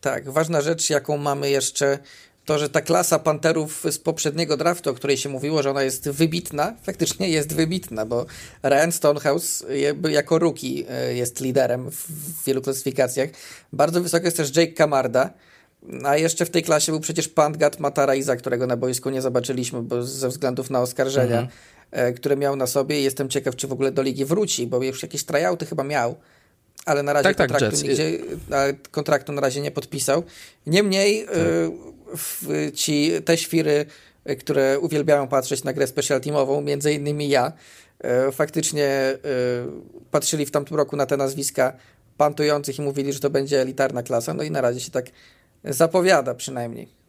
Tak, ważna rzecz, jaką mamy jeszcze to, że ta klasa Panterów z poprzedniego draftu, o której się mówiło, że ona jest wybitna, faktycznie jest wybitna, bo Ryan Stonehouse jako rookie e, jest liderem w wielu klasyfikacjach. Bardzo wysoko jest też Jake Camarda, a jeszcze w tej klasie był przecież Pantgat Mataraiza, którego na boisku nie zobaczyliśmy, bo ze względów na oskarżenia, mhm. E, które miał na sobie. Jestem ciekaw, czy w ogóle do ligi wróci, bo już jakieś tryouty chyba miał ale na razie tak, tak kontraktu, tak, nigdzie, kontraktu na razie nie podpisał. Niemniej tak. y, ci te świry, które uwielbiają patrzeć na grę special teamową, między innymi ja, y, faktycznie y, patrzyli w tamtym roku na te nazwiska pantujących i mówili, że to będzie elitarna klasa, no i na razie się tak zapowiada przynajmniej.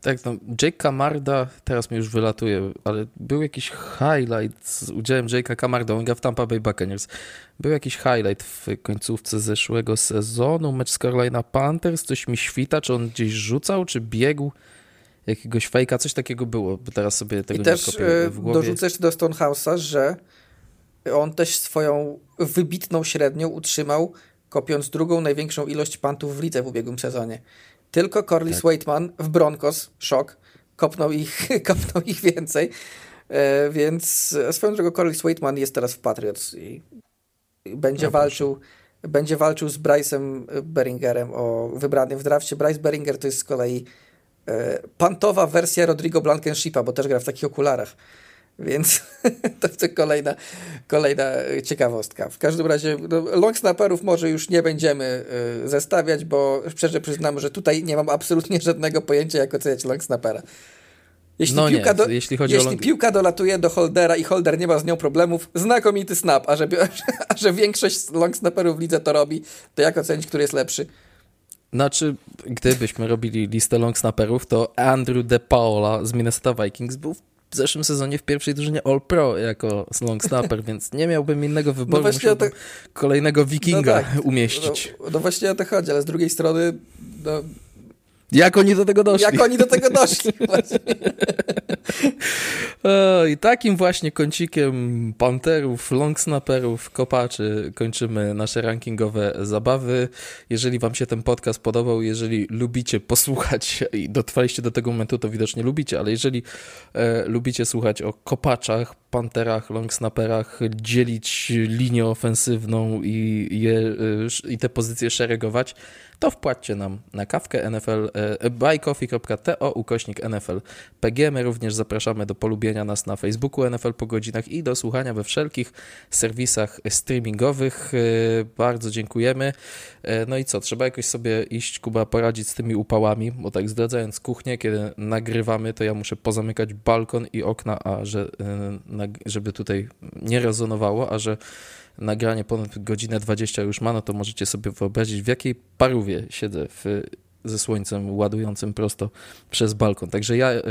Tak, no, Jake Camarda, teraz mi już wylatuje, ale był jakiś highlight z udziałem Jake'a Camarda, on gra w Tampa Bay Buccaneers. Był jakiś highlight w końcówce zeszłego sezonu, mecz z Carolina Panthers, coś mi świta, czy on gdzieś rzucał, czy biegł, jakiegoś fejka, coś takiego było, bo teraz sobie tego I nie też e, w głowie. dorzucę jeszcze do Stonehouse'a, że on też swoją wybitną średnią utrzymał, kopiąc drugą największą ilość pantów w lidze w ubiegłym sezonie. Tylko Corliss tak. Waitman w Broncos, szok, kopnął ich, kopnął ich więcej. E, więc swoją drogą Corliss Waitman jest teraz w Patriots i będzie no, walczył będzie walczył z Bryce'em Beringerem o wybranym w drafcie. Bryce Beringer to jest z kolei e, pantowa wersja Rodrigo Blankenshipa, bo też gra w takich okularach. Więc to jest kolejna, kolejna ciekawostka. W każdym razie no, long snapperów może już nie będziemy y, zestawiać, bo szczerze przyznam, że tutaj nie mam absolutnie żadnego pojęcia, jak oceniać long snappera. Jeśli, no piłka, nie, do, jeśli, jeśli long... piłka dolatuje do holdera i holder nie ma z nią problemów, znakomity snap, a że, a że większość long snapperów w lidze to robi, to jak ocenić, który jest lepszy? Znaczy, gdybyśmy robili listę long snapperów, to Andrew DePaula z Minnesota Vikings był w zeszłym sezonie w pierwszej drużynie All Pro jako long snapper, więc nie miałbym innego wyboru, no musiałbym to... kolejnego wikinga no tak, umieścić. No, no, właśnie o to chodzi, ale z drugiej strony no, jak oni do tego doszli? Jak oni do tego doszli? I takim właśnie kącikiem panterów, longsnapperów, kopaczy kończymy nasze rankingowe zabawy. Jeżeli wam się ten podcast podobał, jeżeli lubicie posłuchać i dotrwaliście do tego momentu, to widocznie lubicie, ale jeżeli e, lubicie słuchać o kopaczach, panterach, longsnapperach, dzielić linię ofensywną i, je, e, i te pozycje szeregować, to wpłaccie nam na kawkę NFL e, buycoffee.to ukośnik NFL PG. My również zapraszamy do polubienia nas na Facebooku NFL po godzinach i do słuchania we wszelkich serwisach streamingowych. E, bardzo dziękujemy. E, no i co, trzeba jakoś sobie iść, Kuba, poradzić z tymi upałami, bo tak zdradzając kuchnię, kiedy nagrywamy, to ja muszę pozamykać balkon i okna, a że, żeby tutaj nie rezonowało, a że nagranie ponad godzinę 20 już ma, no to możecie sobie wyobrazić, w jakiej parówie siedzę w, ze słońcem ładującym prosto przez balkon. Także ja y,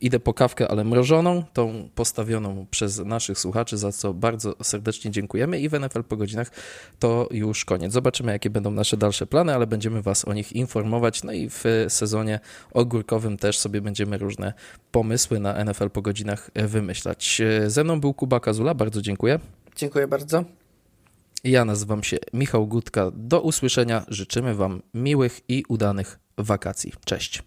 idę po kawkę, ale mrożoną, tą postawioną przez naszych słuchaczy, za co bardzo serdecznie dziękujemy i w NFL po godzinach to już koniec. Zobaczymy, jakie będą nasze dalsze plany, ale będziemy Was o nich informować. No i w sezonie ogórkowym też sobie będziemy różne pomysły na NFL po godzinach wymyślać. Ze mną był Kuba Kazula, bardzo dziękuję. Dziękuję bardzo. Ja nazywam się Michał Gutka. Do usłyszenia. Życzymy Wam miłych i udanych wakacji. Cześć.